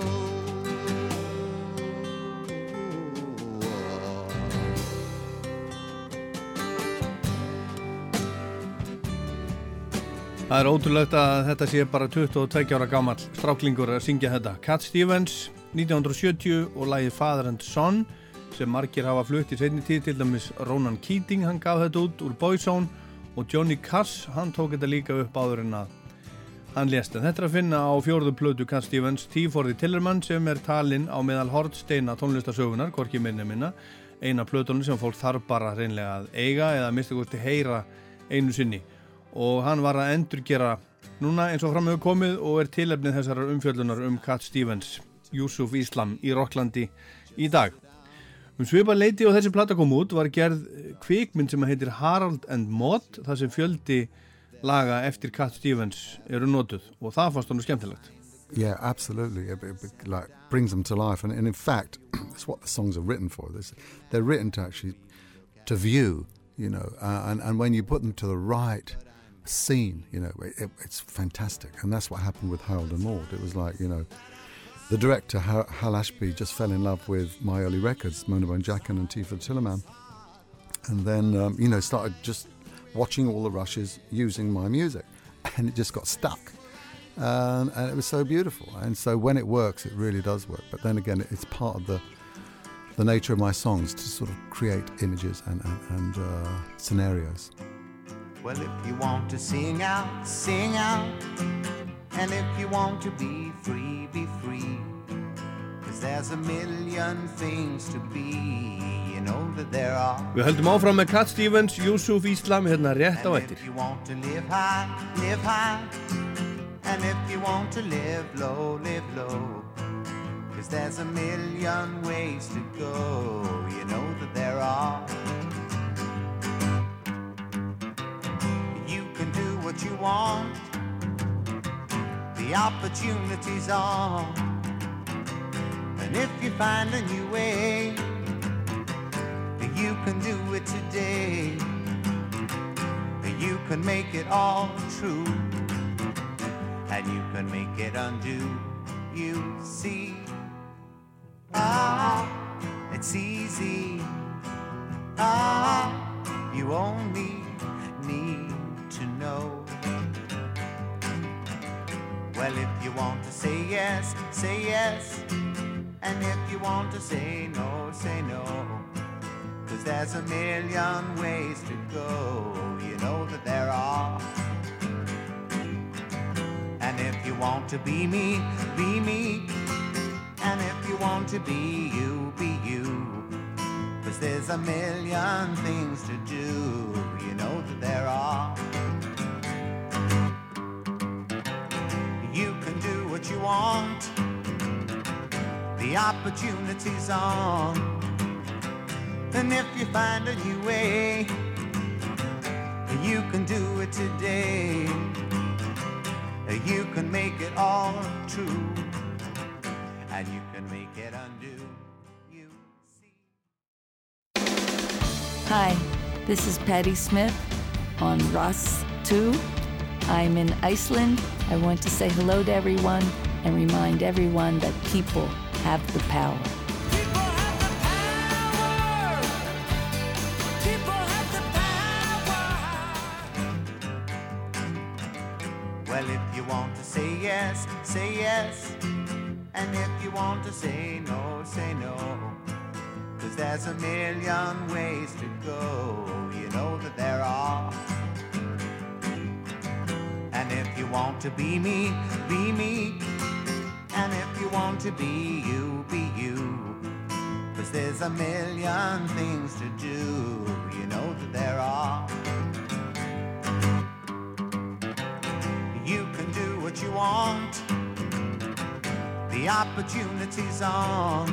Það er ótrúlegt að þetta sé bara 22 ára gammal stráklingur að syngja þetta. Cat Stevens, 1970 og lagið Father and Son sem margir hafa flutt í seinni tíð til dæmis Ronan Keating, hann gaf þetta út úr Boyzone og Johnny Cass, hann tók þetta líka upp áður en að hann lést. En þetta er að finna á fjórðu plötu Cat Stevens, T for the Tillerman sem er talinn á meðal hortsteina tónlistasögunar, Korki minni minna, eina plötunum sem fólk þarf bara reynlega að eiga eða mista góðst til heyra einu sinni og hann var að endurgera núna eins og fram hefur komið og er tilefnið þessar umfjöldunar um Cat Stevens Yusuf Islam í Rocklandi í dag um svipa leiti og þessi platta kom út var gerð kvikmynd sem heitir Harald and Maude þar sem fjöldi laga eftir Cat Stevens eru notuð og það fannst hann skemmtilegt Yeah, absolutely. It, it, it, like brings them to life, and, and in fact, it's what the songs are written for. This, they're written to actually to view, you know, uh, and and when you put them to the right scene, you know, it, it's fantastic, and that's what happened with Harold and Maude. It was like, you know, the director Hal, Ashby just fell in love with my early records, Mona Bone Jacken and Tifa Tillerman, and then um, you know started just watching all the rushes using my music, and it just got stuck. Um, and it was so beautiful. And so when it works, it really does work. But then again, it's part of the the nature of my songs to sort of create images and and, and uh, scenarios. Well, if you want to sing out, sing out. And if you want to be free, be free. Cause there's a million things to be. You know that there are. Við höldum áfram með Cat Stevens, Yusuf Islam hérna rétt á And eftir if you want to live high, live high. And if you want to live low, live low. Cause there's a million ways to go. You know that there are. You can do what you want. The opportunity's on. And if you find a new way, you can do it today. You can make it all true. And you can make it undo. You see. Ah, it's easy. Ah, you only need to know. Well, if you want to say yes, say yes. And if you want to say no, say no. Cause there's a million ways to go. You know that there are. And if you want to be me, be me. And if you want to be you, be you. Cause there's a million things to do. You know that there are. What you want. The opportunity's on. And if you find a new way, you can do it today. You can make it all true. And you can make it undo. You see. Hi, this is Patty Smith on Ross 2. I'm in Iceland. I want to say hello to everyone and remind everyone that people have the power. Well, if you want to say yes, say yes. And if you want to say no, say no. Cause there's a million ways to go, you know that there are. And if you want to be me, be me. And if you want to be you, be you. Cause there's a million things to do, you know that there are. You can do what you want, the opportunity's on.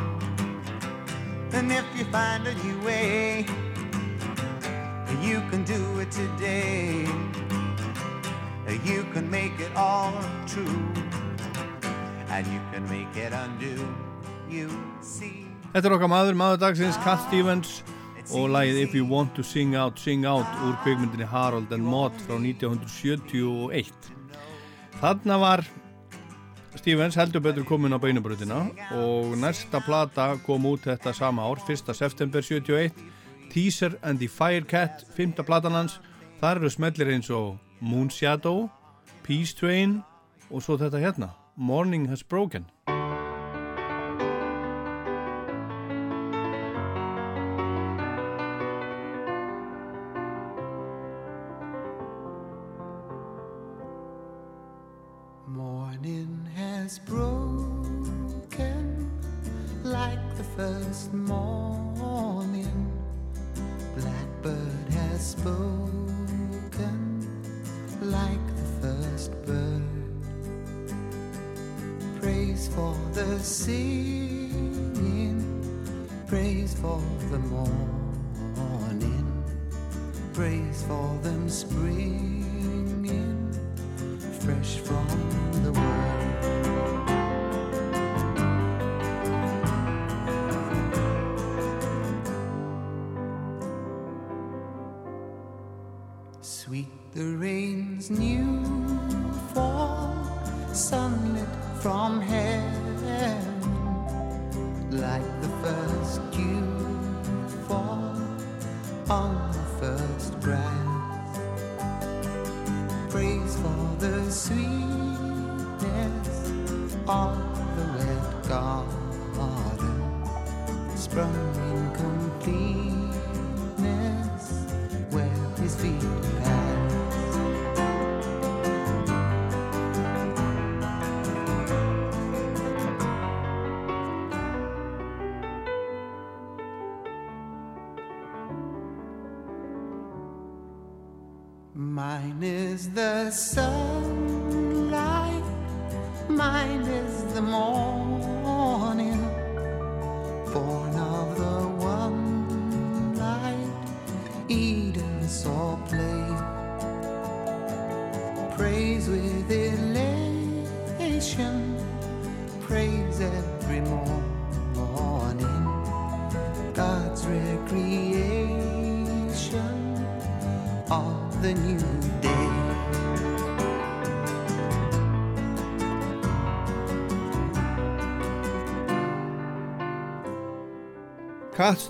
And if you find a new way, you can do it today. You can make it all true, and you can make it undo. You see. Þetta er okkar maður, maður dagsins, Cat Stevens og lagið If You Want To Sing Out, Sing Out úr kveikmyndinni Harold and Maude frá 1971. Þarna var Stevens heldur betur komin á beinubrutina og næsta plata kom út þetta sama ár, 1. september 71, Teaser and the Firecat, 5. platan hans. Þar eru smellir eins og Moon Shadow, Peace Train og svo þetta hérna, Morning Has Broken.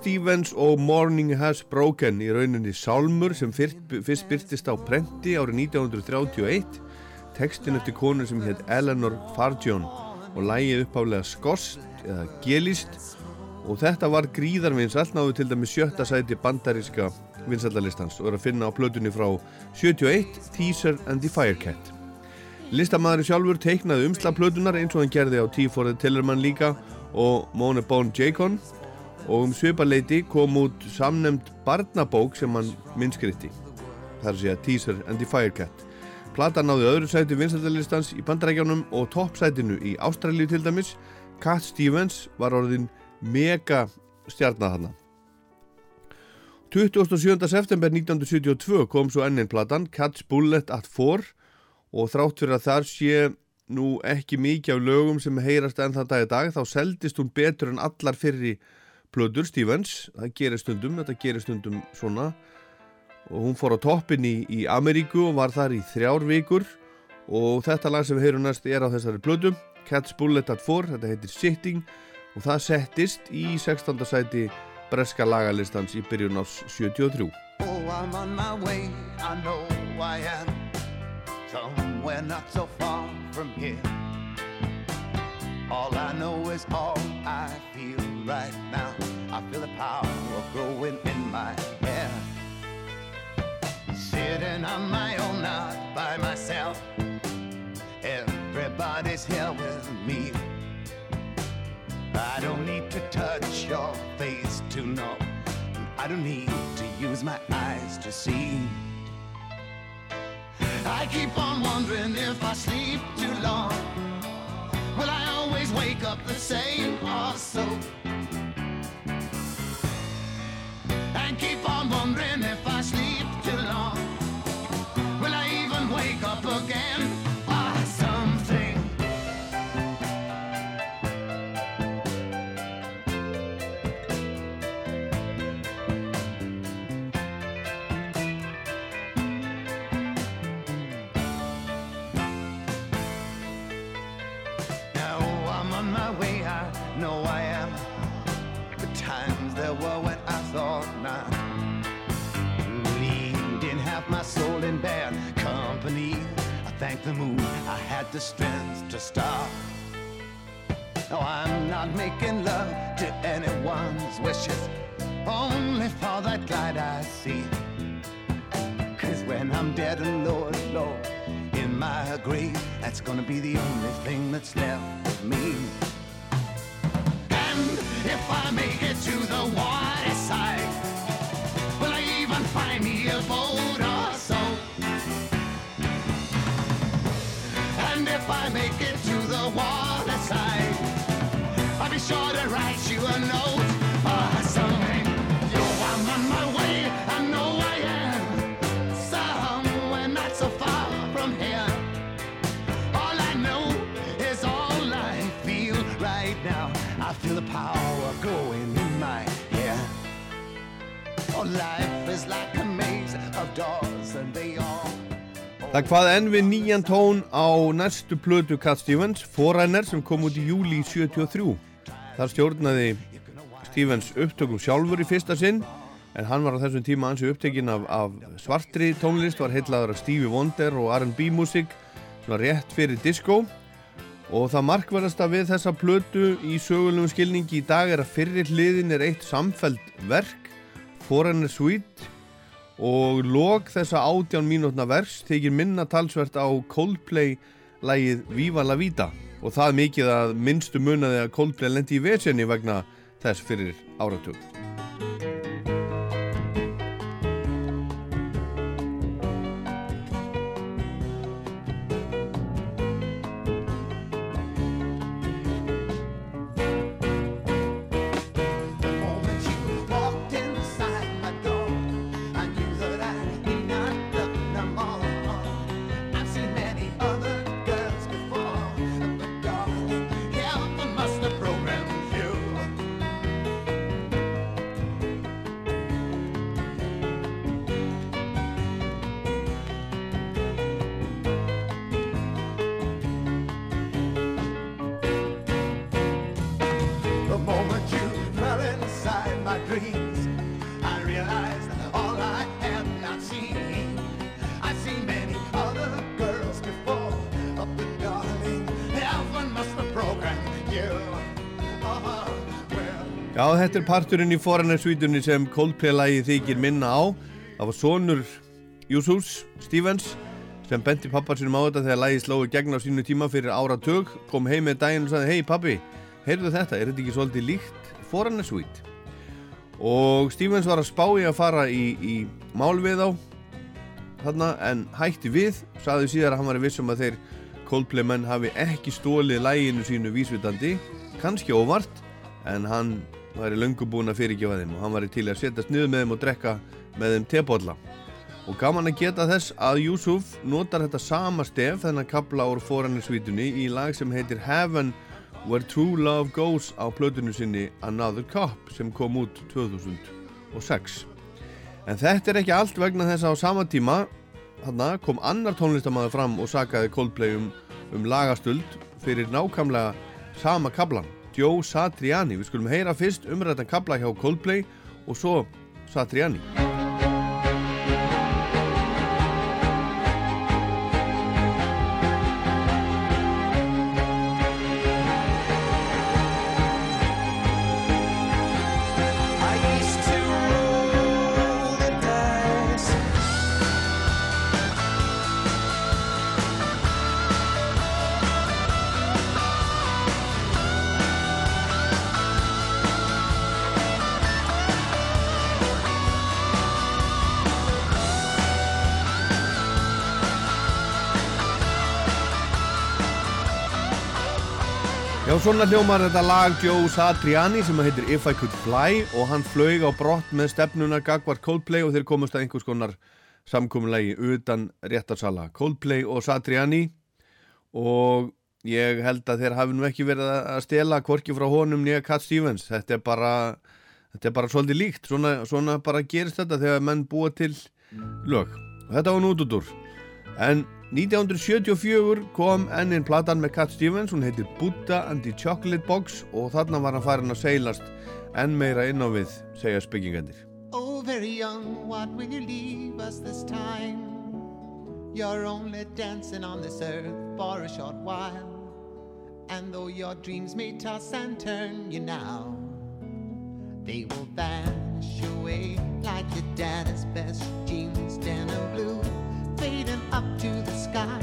Stevens og Morning Has Broken í rauninni Sálmur sem fyrst, byrtist á prenti árið 1931 tekstin eftir konu sem hétt Eleanor Farjon og lægið uppáflega skost eða gelist. Og þetta var gríðarvinsall náðu til dæmi sjötta sæti bandaríska vinsallalistans og er að finna á plötunni frá 71 Teaser and the Firecat. Listamæðurinn sjálfur teiknaði umsla plötunar eins og hann gerði á T4 Tillerman líka og Mone Bone Jacon og um svipaleiti kom út samnemd barnabók sem hann minnskritti það er að segja Teaser and the Firecat. Plata náði öðru sæti vinsættalistans í bandarækjánum og toppsætinu í Ástralíu til dæmis. Cat Stevens var orðin mega stjarnað hana 27. september 1972 kom svo ennin platan Cat's Bullet at 4 og þrátt fyrir að þar sé nú ekki mikið af lögum sem heyrast enn það dag í dag þá seldist hún betur en allar fyrri plödur Stevens, það gerir stundum þetta gerir stundum svona og hún fór á toppin í, í Ameríku og var þar í þrjár vikur og þetta lag sem við heyrum næst er á þessari plödu Cat's Bullet at 4, þetta heitir Sitting og það settist í 16. sæti breska lagalistans í byrjun ás 73 Oh, I'm on my way, I know I am somewhere not so far from here. All I know is all I feel right now. I feel the power growing in my hair. Sitting on my own, not by myself. Everybody's here with me. I don't need to touch your face to know. I don't need to use my eyes to see. I keep on wondering if I sleep too long. Will I always wake up the same or so? Keep on wondering if I I the moon I had the strength to stop. No, I'm not making love to anyone's wishes, only for that glide I see. Cause when I'm dead and low, low in my grave, that's gonna be the only thing that's left of me. And if I make it to the water sure to write you a note or something. Yo, I'm on my way, I know I am. Somewhere not so far from here. All I know is all I feel right now. I feel the power growing in my hair. Oh, life is like a maze of doors and they all Það hvað enn við nýjan tón á næstu plötu Cat Stevens, Forerunner sem kom út í júli 73. Þar stjórnaði Stevens upptökum sjálfur í fyrsta sinn en hann var á þessum tíma ansi upptekinn af, af svartri tónlist, var heitlaður af Stevie Wonder og R&B músík, svona rétt fyrir disco. Og það markverðasta við þessa plötu í sögulegum skilningi í dag er að fyrri hliðin er eitt samfeld verk, Forerunner Suite og lok þessa átján mínútna vers þykir minna talsvert á Coldplay lægið Viva la Vida og það mikið að minnstu munaði að Coldplay lendi í vesenni vegna þess fyrir áratug. Þetta er parturinn í Forerunner-svítunni sem Coldplay lægið þykir minna á. Það var sonur Júsús Stevens sem benti pappa sinum á þetta þegar lægið slói gegn á sínu tíma fyrir áratug, kom heim með daginn og sagði, hei pappi, heyrðu þetta, er þetta ekki svolítið líkt Forerunner Suite? Og Stevens var að spá í að fara í, í mál við á þarna en hætti við, saði síðar að hann var vissum að þeir Coldplay menn hafi ekki stólið læginu sínu vísvitandi, kannski óvart, en hann væri löngu búinn að fyrirgefa þeim og hann væri til að setjast niður með þeim og drekka með þeim tebolla. Og gaman að geta þess að Yusuf notar þetta sama stef þennan kapla úr forannarsvítunni í lag sem heitir Heaven Where True Love Goes á plötunni sinni Another Cop sem kom út 2006. En þetta er ekki allt vegna þess að á sama tíma þarna, kom annar tónlistamæður fram og sakaði Coldplay um, um lagastöld fyrir nákvæmlega sama kaplan, Joe Satriani. Við skulum heyra fyrst umrættan kapla hjá Coldplay og svo Satriani. Já, svona hljómar þetta lag Joe Satriani sem heitir If I Could Fly og hann flög á brott með stefnuna Gagvar Coldplay og þeir komast að einhvers konar samkominlegi utan réttarsala. Coldplay og Satriani og ég held að þeir hafi nú ekki verið að stela kvorki frá honum nýja Cat Stevens. Þetta er bara, þetta er bara svolítið líkt. Svona, svona bara gerist þetta þegar menn búa til lög. Og þetta var nútutur en 1974 kom ennin platan með Cat Stevens, hún heitir Buddha and the Chocolate Box og þarna var hann farin að seilast enn meira inn á við, segja spyggingandir. Oh, very young, what will you leave us this time? You're only dancing on this earth for a short while. And though your dreams may toss and turn you now, they will vanish away like your daddy's best jeans, denim blue fading up to the sky.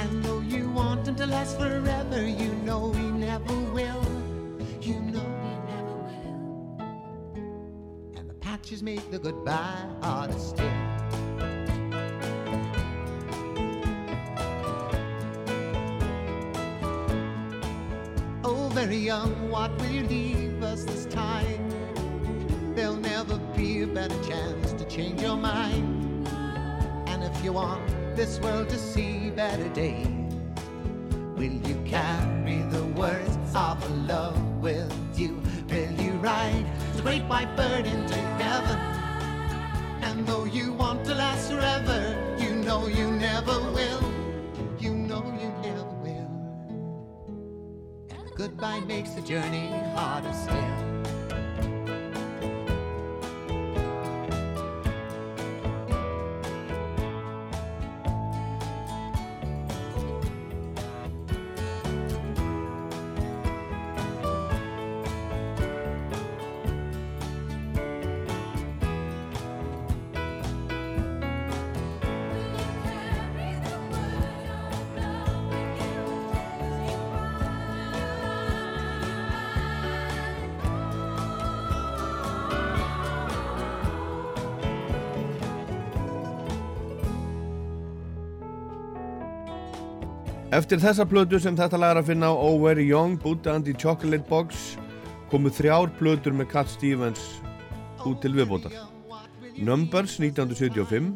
And though you want him to last forever, you know he never will. You know he never will. And the patches make the goodbye harder still. Oh, very young, what will you leave us this time? There'll never be a better chance to change your mind. You want this world to see better days, will you carry the words of love with you? Will you ride the great white bird into heaven? And though you want to last forever, you know you never will. You know you never will. And goodbye makes the journey harder still. Eftir þessa plötu sem þetta lag er að finna á Oh Very Young, Buddha and the Chocolate Box komu þrjár plötur með Cat Stevens út til viðbótar. Numbers 1975,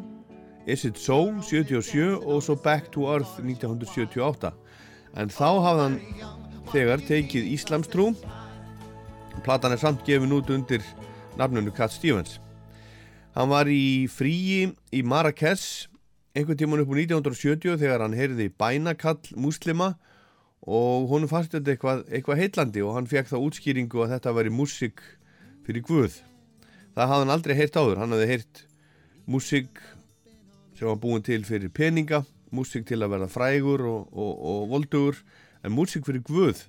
Is It So 77 og svo Back to Earth 1978. En þá hafði hann þegar tekið Íslamstrú. Platan er samt gefin út undir nafnunu Cat Stevens. Hann var í fríi í Marrakesh einhvern tíman upp á 1970 þegar hann heyrði bænakall muslima og honum fannst þetta eitthvað, eitthvað heitlandi og hann fekk þá útskýringu að þetta væri músík fyrir Guð. Það hafði hann aldrei heyrt áður, hann hafði heyrt músík sem var búin til fyrir peninga, músík til að verða frægur og, og, og voldugur, en músík fyrir Guð,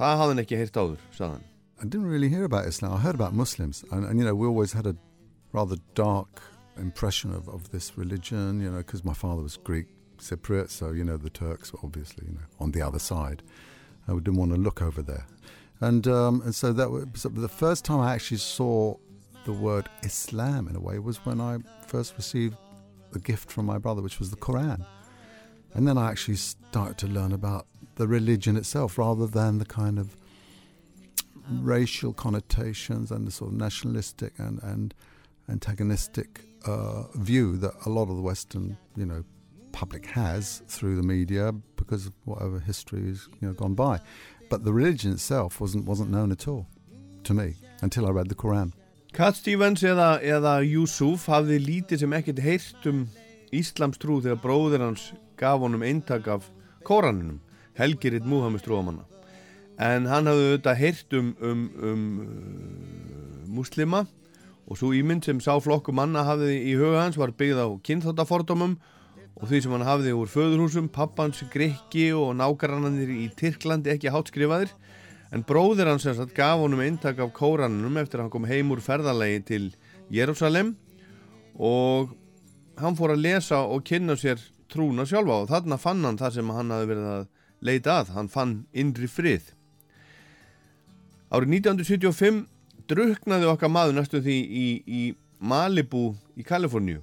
það hafði hann ekki heyrt áður, sagðan. I didn't really hear about Islam. I heard about Muslims, and, and you know, we always had a rather dark impression of, of this religion, you know, because my father was Greek Cypriot, so you know the Turks were obviously, you know, on the other side. I didn't want to look over there, and um, and so that was so the first time I actually saw the word Islam in a way was when I first received the gift from my brother, which was the Quran, and then I actually started to learn about the religion itself rather than the kind of racial connotations and the sort of nationalistic and, and antagonistic uh, view that a lot of the Western, you know, public has through the media because of whatever history has you know gone by. But the religion itself wasn't wasn't known at all to me until I read the Quran. Cat Stevens eða, eða Yusuf hafði lítið sem ekkert heyrt um Íslams trú þegar bróðir hans gaf honum eintak af Kóranunum, Helgiritt Múhammed trúamanna. En hann hafði auðvitað heyrt um, um, um uh, muslima og svo ímynd sem sá flokku manna hafði í huga hans var byggð á kynþáttafordómum og því sem hann hafði úr föðurhúsum, pappans, Grikki og nákarannanir í Tyrklandi ekki hátskrifaðir en bróðir hans sem sagt gaf honum eintak af kóranunum eftir að hann kom heim úr ferðalegi til Jérúsalem og hann fór að lesa og kynna sér trúna sjálfa og þarna fann hann það sem hann hafi verið að leita að, hann fann indri frið. Árið 1975 druknaði okkar maður næstu því í, í Malibu í Kaliforníu.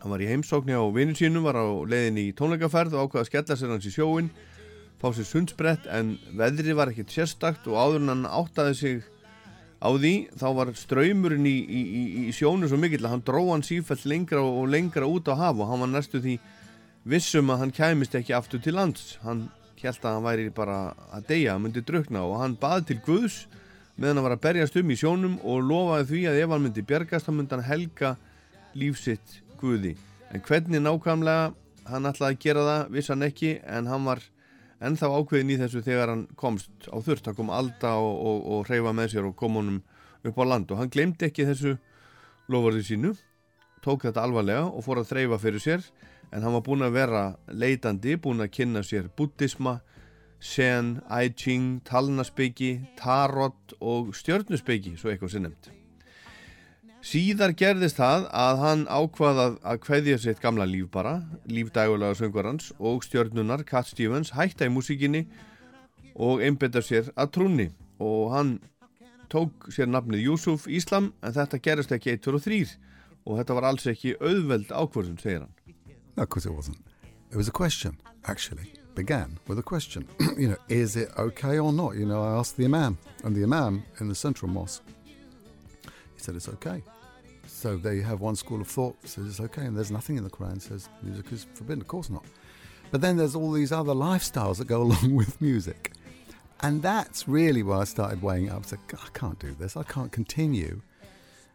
Hann var í heimsókni á vinnu sínum, var á leiðin í tónleikaferð og ákvaði að skella sér hans í sjóin fá sér sundsbrett en veðri var ekkert sérstakt og áður en hann áttaði sig á því þá var ströymurinn í, í, í, sjónu svo mikill að hann dró hann sífælt lengra og lengra út á haf og hann var næstu því vissum að hann kæmist ekki aftur til lands hann held að hann væri bara að deyja, hann myndi drukna og hann baði til Guðs meðan hann var að berjast um í sjónum og lofaði því að ef hann myndi bjergast þá myndi hann helga lífsitt Guði. En hvernig nákvæmlega hann ætlaði að gera það viss hann ekki en hann var ennþá ákveðin í þessu þegar hann komst á þurft hann kom alda og, og, og reyfa með sér og kom honum upp á land. Og hann glemdi ekki þessu lofarði sínu tók þetta alvarlega og fór að þreyfa fyrir sér. En hann var búin að vera leitandi, búin að kynna sér buddhisma, sen, I Ching, talnaspeggi, tarot og stjörnusbeggi, svo eitthvað sem nefnd. Síðar gerðist það að hann ákvaðað að hveðja sitt gamla líf bara, lífdægulega söngvarans og stjörnunar Cat Stevens hætta í músikinni og einbetta sér að trúni og hann tók sér nafnið Yusuf Íslam en þetta gerist ekki 1, 2 og 3 og þetta var alls ekki auðveld ákvörðun, segir hann. Wasn't. It was a question, actually. Began with a question. you know, is it okay or not? You know, I asked the Imam, and the Imam in the central mosque, he said it's okay. So they have one school of thought says it's okay, and there's nothing in the Quran says music is forbidden. Of course not. But then there's all these other lifestyles that go along with music. And that's really where I started weighing up. I said, I can't do this. I can't continue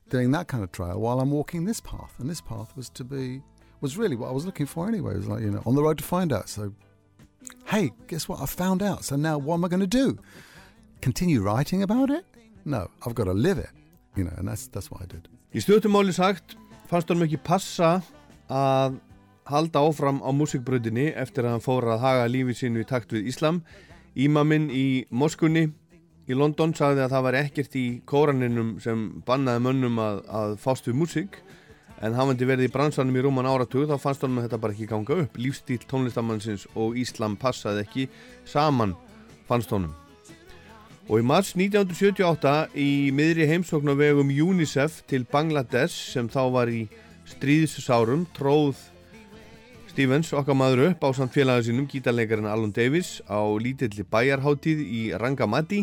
doing that kind of trial while I'm walking this path. And this path was to be was really what I was looking for anyway. It was like, you know, on the road to find out. So, hey, guess what? I found out. So now what am I going to do? Continue writing about it? No, I've got to live it. You know, and that's, that's what I did. Í stjórnumáli sagt fannst honum ekki passa að halda áfram á músikbröðinni eftir að hann fór að haga lífið sínu í takt við Íslam. Ímaminn í Moskunni í London sagði að það var ekkert í kóraninum sem bannaði mönnum að, að fást við músik en hafandi verið í bransanum í rúman áratug þá fannst honum að þetta bara ekki ganga upp. Lífstíl tónlistamannsins og Íslam passaði ekki saman fannst honum. Og í mars 1978 í miðri heimsókn á vegum UNICEF til Bangladesh sem þá var í stríðsárum tróð Stevens okkar maður upp á samt félagið sínum gítarleikarinn Alan Davis á lítilli bæjarháttíð í Rangamati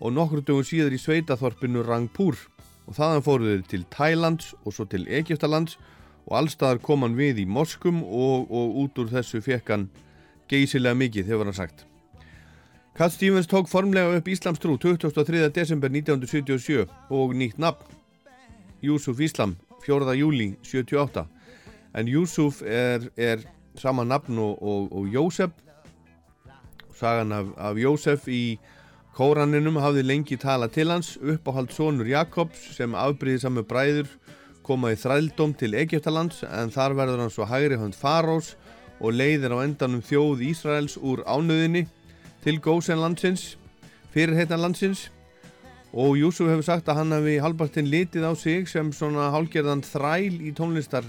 og nokkur dögum síðar í sveitaþorpinu Rangpur og þaðan fóruð þeir til Thailands og svo til Egyptalands og allstaðar kom hann við í Moskum og, og út úr þessu fekk hann geysilega mikið, hefur hann sagt. Cat Stevens tók formlega upp Íslamstrú 23. desember 1977 og nýtt nafn Yusuf Íslam 4. júli 78 en Yusuf er, er sama nafn og, og, og Jósef sagan af, af Jósef í Kóraninum hafði lengi tala til hans, uppáhald sonur Jakobs sem afbríði samu bræður koma í þrældóm til Egiptalands en þar verður hann svo hægri hönd Farós og leiðir á endanum þjóð Ísraels úr ánöðinni til Gósenlandsins, fyrirheitanlandsins og Júsuf hefur sagt að hann hefði halbartinn litið á sig sem svona hálgerðan þræl í tónlistar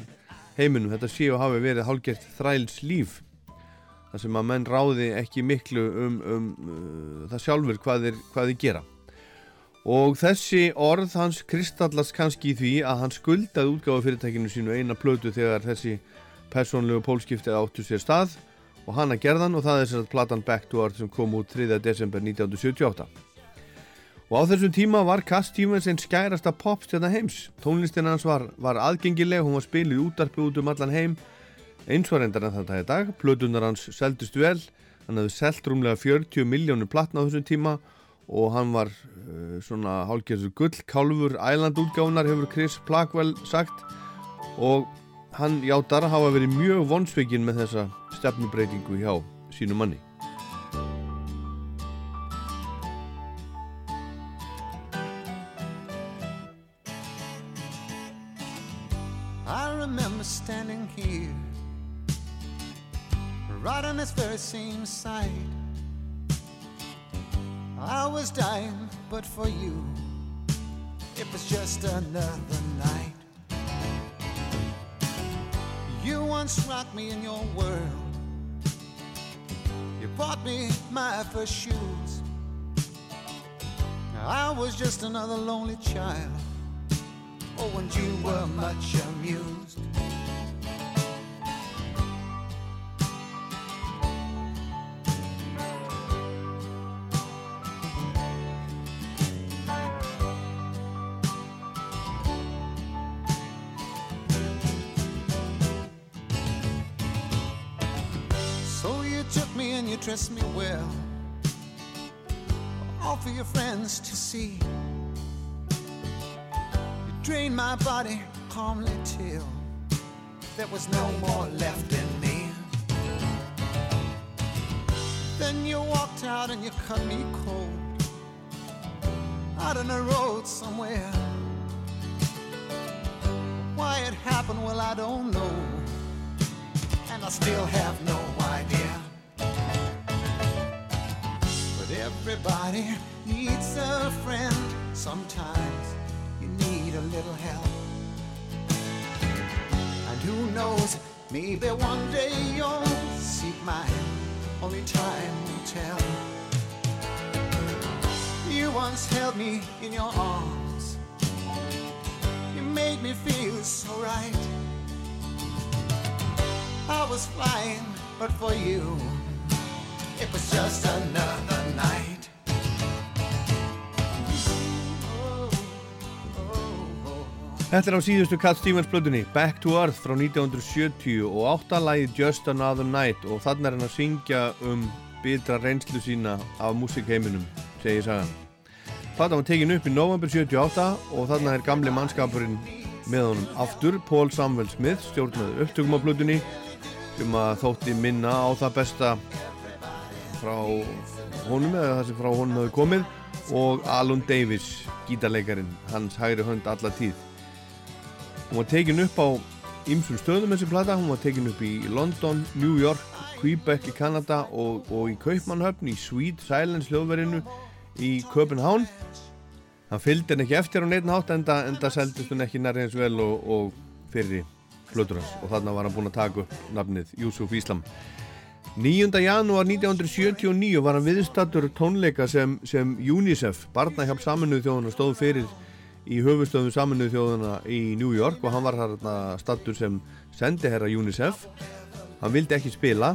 heiminum, þetta séu hafi verið hálgert þræls líf þar sem að menn ráði ekki miklu um, um uh, það sjálfur hvað þeir, hvað þeir gera og þessi orð hans kristallast kannski í því að hann skuldaði útgáðu fyrirtækinu sínu eina plötu þegar þessi persónlegu pólskiptið áttu sér stað og hann að gerðan og það er þess að platan Back to Earth sem kom út 3. desember 1978 og á þessum tíma var Cass Stevens einn skærasta popstjörna heims tónlistin hans var, var aðgengileg hún var spilið útarpi út um allan heim eins og reyndar en þetta í dag. Plötunar hans seldust vel. Hann hefði selgt rúmlega 40 miljónur platna á þessum tíma og hann var uh, svona hálfgerður gull. Kálfur ælandútgáðunar hefur Chris Blackwell sagt og hann játar að hafa verið mjög vonsveikin með þessa stefnubreitingu hjá sínu manni right on this very same side. I was dying, but for you, it was just another night. You once rocked me in your world. You bought me my first shoes. I was just another lonely child. Oh, and you were much amused. You me well. All for your friends to see. You drained my body calmly till there was no more left in me. Then you walked out and you cut me cold. Out on the road somewhere. Why it happened, well, I don't know. And I still have no idea. Everybody needs a friend. Sometimes you need a little help. And who knows, maybe one day you'll seek mine. Only time will tell. You once held me in your arms. You made me feel so right. I was flying, but for you, it was just another night. Þetta er á síðustu Cat Stevens blöðunni Back to Earth frá 1970 og áttalagið Just Another Night og þannig er hann að syngja um bitra reynslu sína af músikheiminum, segir sagan. Þetta var tekin upp í november 78 og þannig er gamli mannskapurinn með honum aftur, Paul Samuel Smith stjórnaði upptökum á blöðunni sem að þótti minna á það besta frá honum eða það sem frá honum hefur komið. Og Alun Davis, gítarleikarin hans hægri hönd alla tíð. Hún var tekin upp á ymsum stöðum þessi plata, hún var tekin upp í London, New York, Quebec í Kanada og, og í Kaupmannhöfn í Sweet Silence hljóðverinu í Köpenhán hann fylgdi henn ekki eftir á neitt nátt enda, enda seldist hún ekki nærið eins vel og, og fyrir flutur hans og þarna var hann búinn að taka upp nafnið Yusuf Islam 9. janúar 1979 var hann viðstattur tónleika sem, sem UNICEF, barnahjálp saminuð þjóðuna stóð fyrir í höfustöðum saminuð þjóðuna í New York og hann var þarna stattur sem sendiherra UNICEF hann vildi ekki spila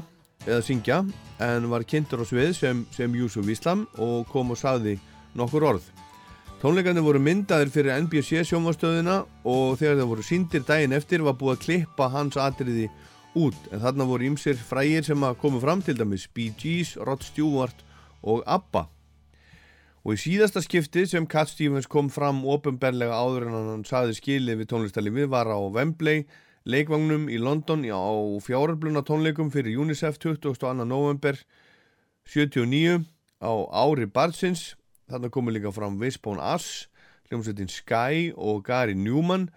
eða syngja en var kynntur á svið sem, sem Yusuf Islam og kom og saði nokkur orð Tónleikarnir voru myndaðir fyrir NBC sjómastöðina og þegar þeir voru síndir daginn eftir var búið að klippa hans atriði út. En þarna voru ymsir frægir sem að komu fram til dæmis Bee Gees, Rod Stewart og ABBA. Og í síðasta skipti sem Cat Stevens kom fram ofinberlega áður en hann saði skilið við tónlistarlífið var á Wembley leikvagnum í London á fjárarbluna tónleikum fyrir UNICEF 22. november 79 á ári Barsins Þannig komur líka fram Wishbone Ass, hljómsveitin Sky og Gary Newman.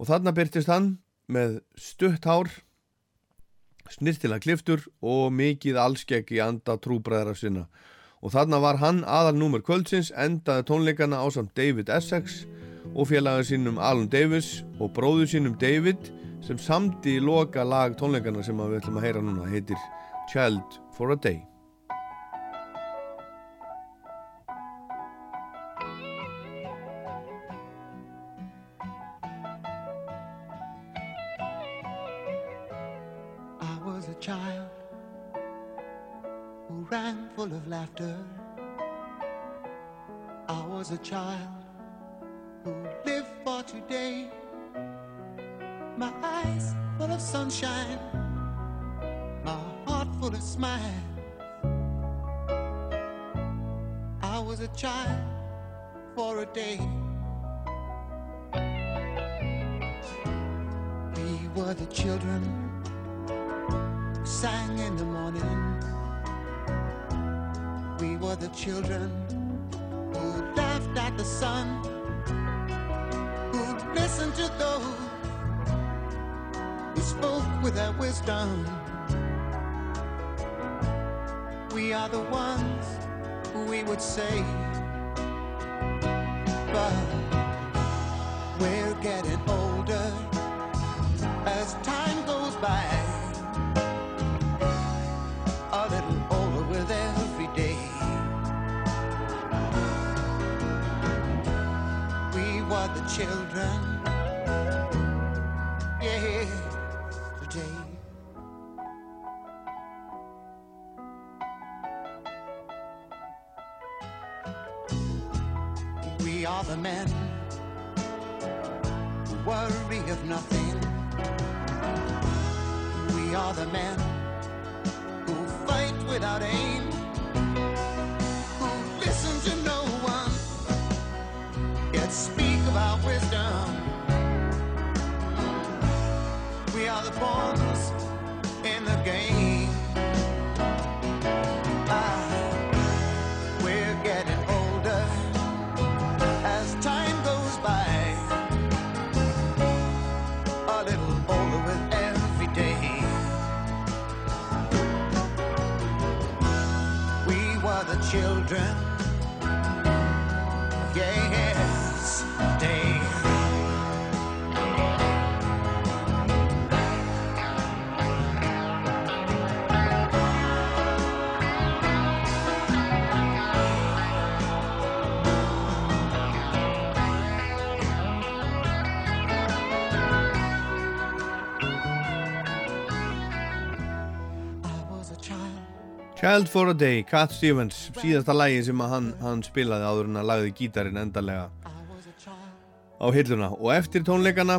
Og þarna byrtist hann með stutt hár, snirtila kliftur og mikið allskegg í anda trúbræðara sinna. Og þarna var hann aðal númer kvöldsins, endaði tónleikana á samt David Essex og félaga sínum Alan Davis og bróðu sínum David sem samti loka lag tónleikana sem við ætlum að heyra núna heitir Child for a Day. Ran full of laughter. I was a child who lived for today. My eyes full of sunshine, my heart full of smiles. I was a child for a day. We were the children who sang in the morning. We were the children who laughed at the sun, who listened to those who spoke with their wisdom. We are the ones who we would say, but we're getting older children, yeah, today. We are the men who worry of nothing. We are the men who fight without aim, children. Child for a Day, Cat Stevens síðasta lægi sem hann, hann spilaði áður en að lagði gítarinn endarlega á hilluna. Og eftir tónleikana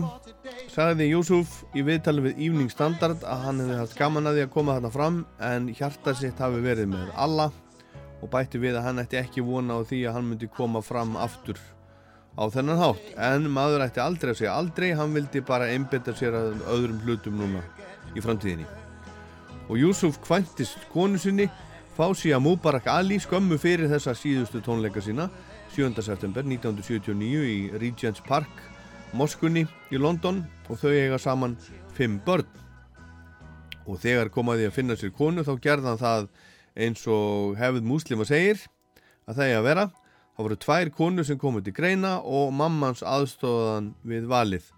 sagði Júsuf í viðtalið við Evening Standard að hann hefði haft gaman að því að koma þarna fram en hjarta sitt hafi verið með alla og bætti við að hann ætti ekki vona á því að hann myndi koma fram aftur á þennan hátt. En maður ætti aldrei að segja aldrei hann vildi bara einbetta sér að öðrum hlutum núna í framtíðinni og Yusuf kvæntist konu sinni Fásia Mubarak Ali skömmu fyrir þessa síðustu tónleika sína 7. september 1979 í Regents Park Moskunni í London og þau eiga saman fimm börn og þegar komaði að finna sér konu þá gerði hann það eins og hefð muslima segir að það eiga að vera þá voru tvær konu sem komið til greina og mammans aðstóðan við valið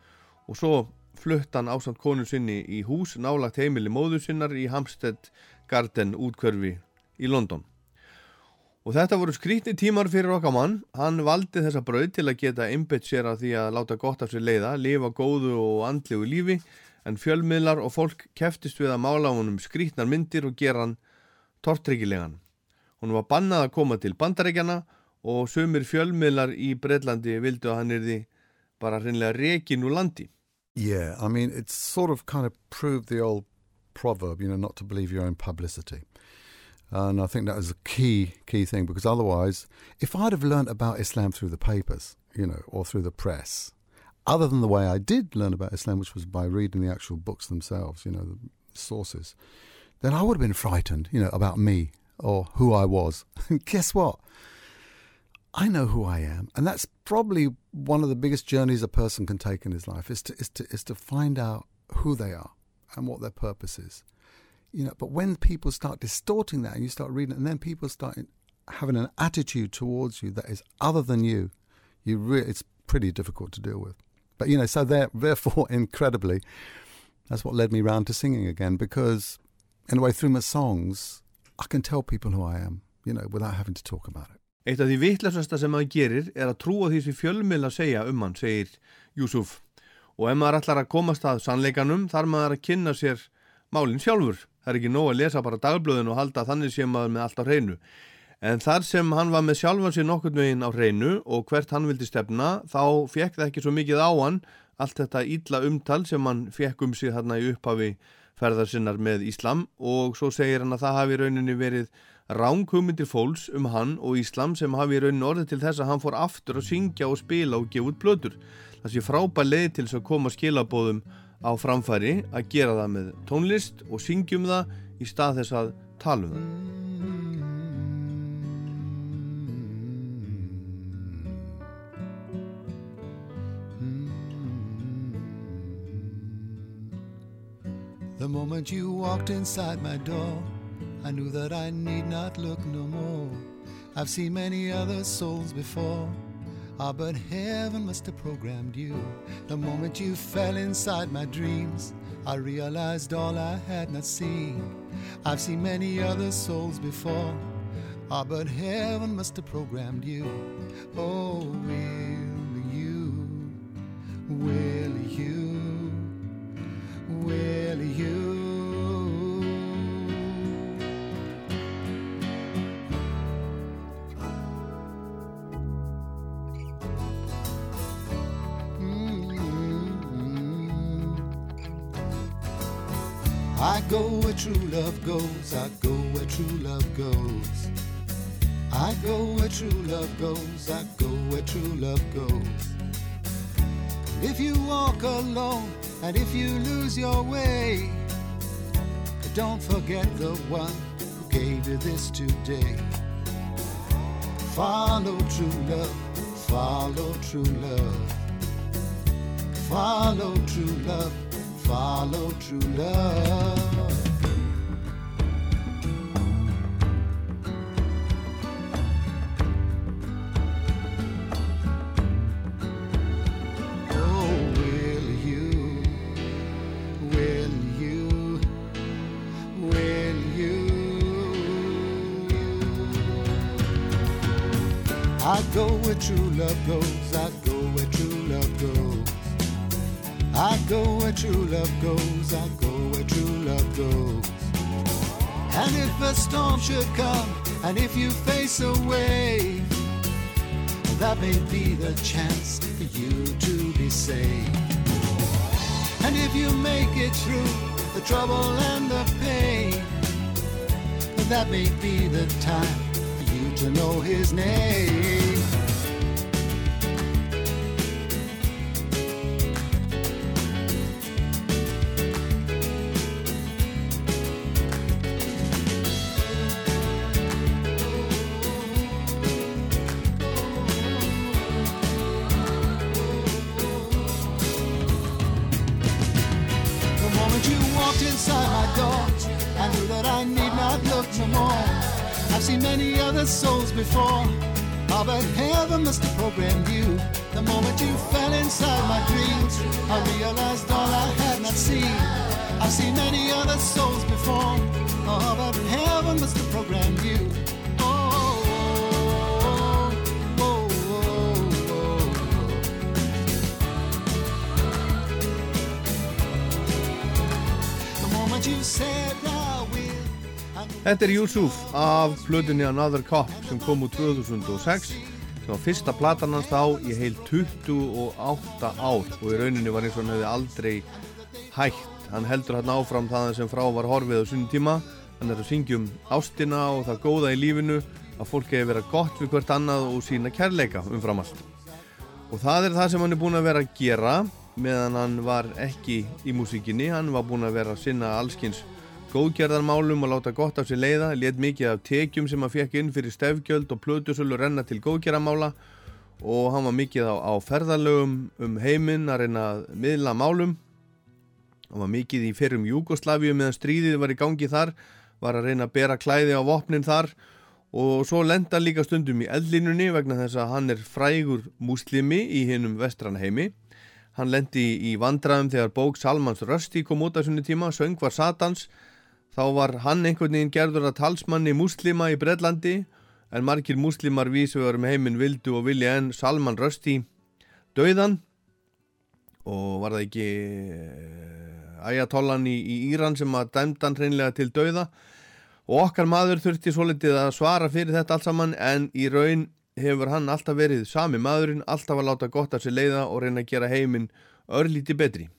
og svo flutt hann ásamt konu sinni í hús nálagt heimili móður sinnar í Hampstead Garden útkörfi í London. Og þetta voru skrítni tímar fyrir okkar mann. Hann valdi þessa brauð til að geta einbett sér að því að láta gott af sér leiða, lifa góðu og andlegu lífi, en fjölmiðlar og fólk keftist við að mála honum skrítnar myndir og gera hann tortryggilegan. Hún var bannað að koma til bandarækjana og sumir fjölmiðlar í Breitlandi vildu að hann erði bara hreinlega rekin úr landi. Yeah, I mean, it's sort of kind of proved the old proverb, you know, not to believe your own publicity. And I think that was a key, key thing because otherwise, if I'd have learnt about Islam through the papers, you know, or through the press, other than the way I did learn about Islam, which was by reading the actual books themselves, you know, the sources, then I would have been frightened, you know, about me or who I was. And guess what? I know who I am, and that's probably one of the biggest journeys a person can take in his life is to is to is to find out who they are and what their purpose is. You know, but when people start distorting that and you start reading, it, and then people start having an attitude towards you that is other than you, you it's pretty difficult to deal with. But you know, so there, therefore, incredibly, that's what led me round to singing again because, in a way, through my songs, I can tell people who I am. You know, without having to talk about it. Eitt af því vittlösasta sem maður gerir er að trúa því sem fjölmiðla segja um hann, segir Júsuf. Og ef maður ætlar að komast að sannleikanum þar maður að kynna sér málinn sjálfur. Það er ekki nóg að lesa bara dagblöðin og halda þannig sem maður með allt á hreinu. En þar sem hann var með sjálfan sér nokkurn veginn á hreinu og hvert hann vildi stefna þá fekk það ekki svo mikið á hann allt þetta ítla umtal sem hann fekk um sig þarna í upphafi ferðarsinnar með Íslam og svo segir hann að það hafi rauninni verið ránkugmyndir fólks um hann og Íslam sem hafi í rauninni orðið til þess að hann fór aftur að syngja og spila og gefa út blöður. Það sé frábær leið til þess að koma skilabóðum á framfæri að gera það með tónlist og syngjum það í stað þess að tala um það. The moment you walked inside my door, I knew that I need not look no more. I've seen many other souls before. Ah, but heaven must have programmed you. The moment you fell inside my dreams, I realized all I had not seen. I've seen many other souls before. Ah, but heaven must have programmed you. Oh, will you? Will you? Will you? Go where true love goes. I go where true love goes. I go where true love goes. I go where true love goes. And If you walk alone and if you lose your way, don't forget the one who gave you this today. Follow true love, follow true love. Follow true love, follow true love. Oh, will you, will you, will you? I go where true love goes, I go where true love goes, I go where true love goes. And if a storm should come, and if you face a wave, that may be the chance for you to be saved. And if you make it through the trouble and the pain, that may be the time for you to know his name. Seen many other souls before, oh, but heaven must have programmed you. The moment you fell inside my dreams, I realized all I had not seen. I've seen many other souls before, oh, but heaven must have programmed you. Þetta er Yusuf af flutinni Another Cop sem kom úr 2006 sem var fyrsta platan hans þá í heil 28 ár og í rauninni var eins og hann hefði aldrei hægt. Hann heldur hann áfram það sem frá var horfið á sunnum tíma. Hann er að syngja um ástina og það góða í lífinu að fólk hefur verið gott við hvert annað og sína kærleika umfram allt. Og það er það sem hann er búinn að vera að gera meðan hann var ekki í músíkinni. Hann var búinn að vera að sinna allskins góðgerðarmálum og láta gott af sér leiða, let mikið af tekjum sem hann fekk inn fyrir stefgjöld og plötusölu renna til góðgerðarmála. Og hann var mikið á, á ferðalögum um heiminn að reyna að miðla málum. Hann var mikið í fyrrum Júgoslavíu meðan stríðið var í gangi þar var að reyna að bera klæði á vopnin þar. Og svo lenda líka stundum í eldlinunni vegna þess að hann er frægur múslimi í hinnum vestran heimi. Hann lendi í vandraðum þegar bók Salmans Rösti kom út á svona tíma, söng var Satans þá var hann einhvern veginn gerður að talsmanni múslima í Breitlandi en margir múslimar vísuður um heiminn vildu og vilja en Salman Rösti döiðan og var það ekki æjatollan í, í Íran sem að dæmdan hreinlega til döiða og okkar maður þurfti svolítið að svara fyrir þetta allt saman en í raun hefur hann alltaf verið sami maðurinn, alltaf að láta gott að sér leiða og reyna að gera heiminn örlíti betri.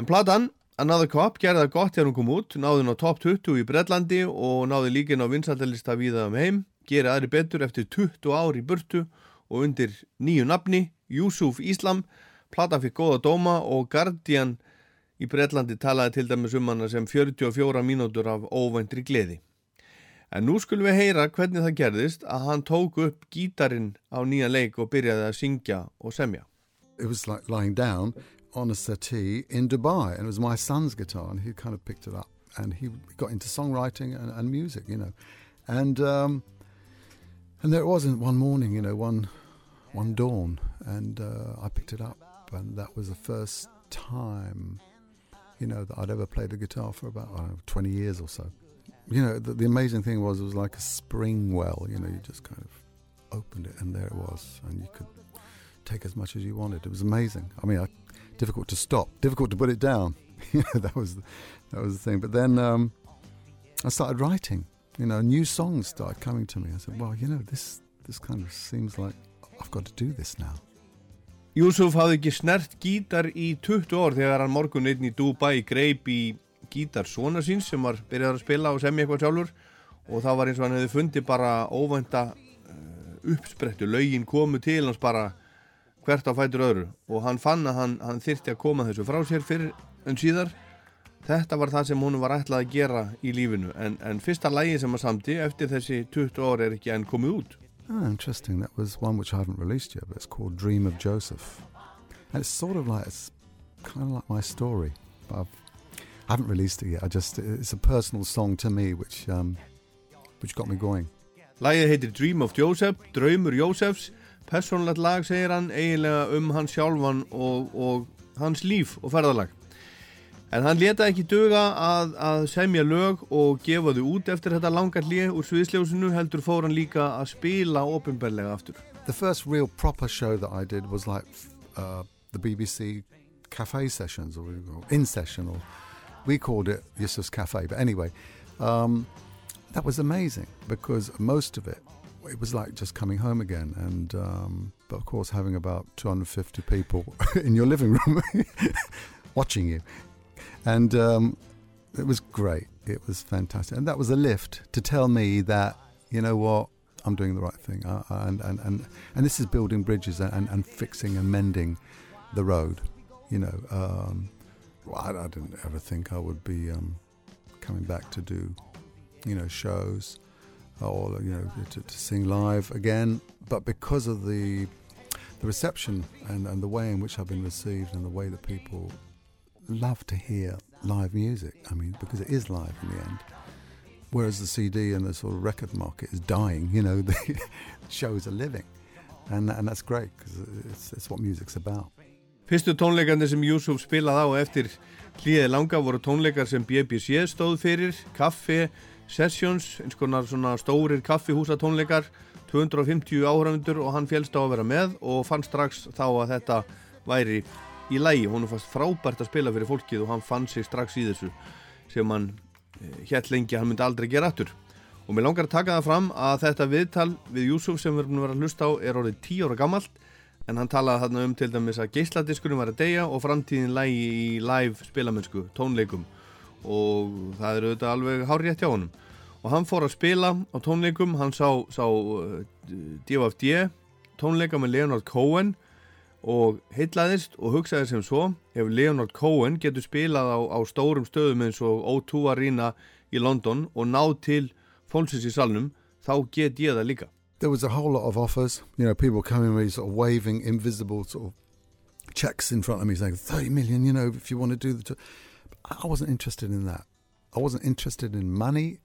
En platan Another Cop gerði það gott þegar hún kom út, náði hún á top 20 í Breitlandi og náði líkin á vinsaldalista víða um heim, gerði aðri betur eftir 20 ár í burtu og undir nýju nafni, Yusuf Islam, platan fikk góða dóma og Guardian í Breitlandi talaði til dæmis um hana sem 44 mínútur af óvæntri gleði. En nú skulum við heyra hvernig það gerðist að hann tók upp gítarin á nýja leik og byrjaði að syngja og semja. It was like lying down on a settee in Dubai, and it was my son's guitar, and he kind of picked it up, and he got into songwriting and, and music, you know, and um, and there it was in one morning, you know, one one dawn, and uh, I picked it up, and that was the first time, you know, that I'd ever played the guitar for about know, twenty years or so. You know, the, the amazing thing was it was like a spring well, you know, you just kind of opened it, and there it was, and you could take as much as you wanted. It was amazing. I mean, I, difficult to stop, difficult to put it down. you know, that was that was the thing. But then um, I started writing. You know, new songs started coming to me. I said, well, you know, this this kind of seems like I've got to do this now. Yusuf hafði ekki snert gítar í 20 ár þegar hann morgun einn í Dubai greip í gítar svona síns sem var byrjað að spila og semja eitthvað sjálfur og það var eins og hann hefði fundið bara óvænta uh, uppsprettu, lögin komu til hans bara hvert á fætur öðru og hann fann að hann, hann þyrti að koma þessu frá sér fyrir en síðar þetta var það sem hún var ætlað að gera í lífinu en, en fyrsta lægi sem að samti eftir þessi 20 ári er ekki enn komið út Oh, interesting. That was one which I haven't released yet, but it's called Dream of Joseph. And it's sort of like, it's kind of like my story. But I've, I haven't released it yet. I just, it's a personal song to me, which, um, which got me going. Lægið heitir Dream of Joseph, Draumur Jósefs Personlegt lag segir hann eiginlega um hans sjálfan og, og hans líf og ferðalag En hann leta ekki duga að, að semja lög og gefa þau út eftir þetta langa hlið úr sviðsljósinu heldur fór hann líka að spila ofinbellega aftur. The first real proper show that I did was like uh, the BBC cafe sessions or in session or we called it Yusuf's Cafe. But anyway, um, that was amazing because most of it it was like just coming home again and um, but of course having about 250 people in your living room watching you and um, it was great. It was fantastic, and that was a lift to tell me that you know what I'm doing the right thing, uh, and, and and and this is building bridges and, and fixing and mending the road. You know, um, well, I, I, didn't ever think I would be um, coming back to do, you know, shows or you know to, to sing live again, but because of the the reception and, and the way in which I've been received and the way that people love to hear live music. I mean, because it is live in the end. Whereas the CD and the sort of record market is dying, you know, the shows are living. And, and that's great because it's, it's what music's about. Fyrstu tónleikandi sem Júsuf spilaði á eftir hlýðið langa voru tónleikar sem BBC stóð fyrir, kaffi, sessions, eins konar svona stórir kaffihúsa tónleikar, 250 áhrafundur og hann félst á að vera með og fann strax þá að þetta væri í lægi, hún er fast frábært að spila fyrir fólkið og hann fann sig strax í þessu sem hann hétt lengi að hann myndi aldrei gera aftur. Og mér langar að taka það fram að þetta viðtal við Júsuf sem við erum að vera að hlusta á er orðið 10 ára gammalt en hann talaði þarna um til dæmis að geisladiskunum var að deyja og framtíðin lægi í live spilamennsku, tónleikum og það er auðvitað alveg hárið hjá honum og hann fór að spila á tónleikum, hann sá, sá DFD tónleika með Leonard Cohen og heitlaðist og hugsaði sem svo ef Leonard Cohen getur spilað á, á stórum stöðum eins og O2 Arena í London og náð til fólksins í salnum, þá get ég það líka. There was a whole lot of offers, you know, people coming with sort of waving invisible sort of checks in front of me saying 30 million, you know, if you want to do the... I wasn't interested in that. I wasn't interested in money,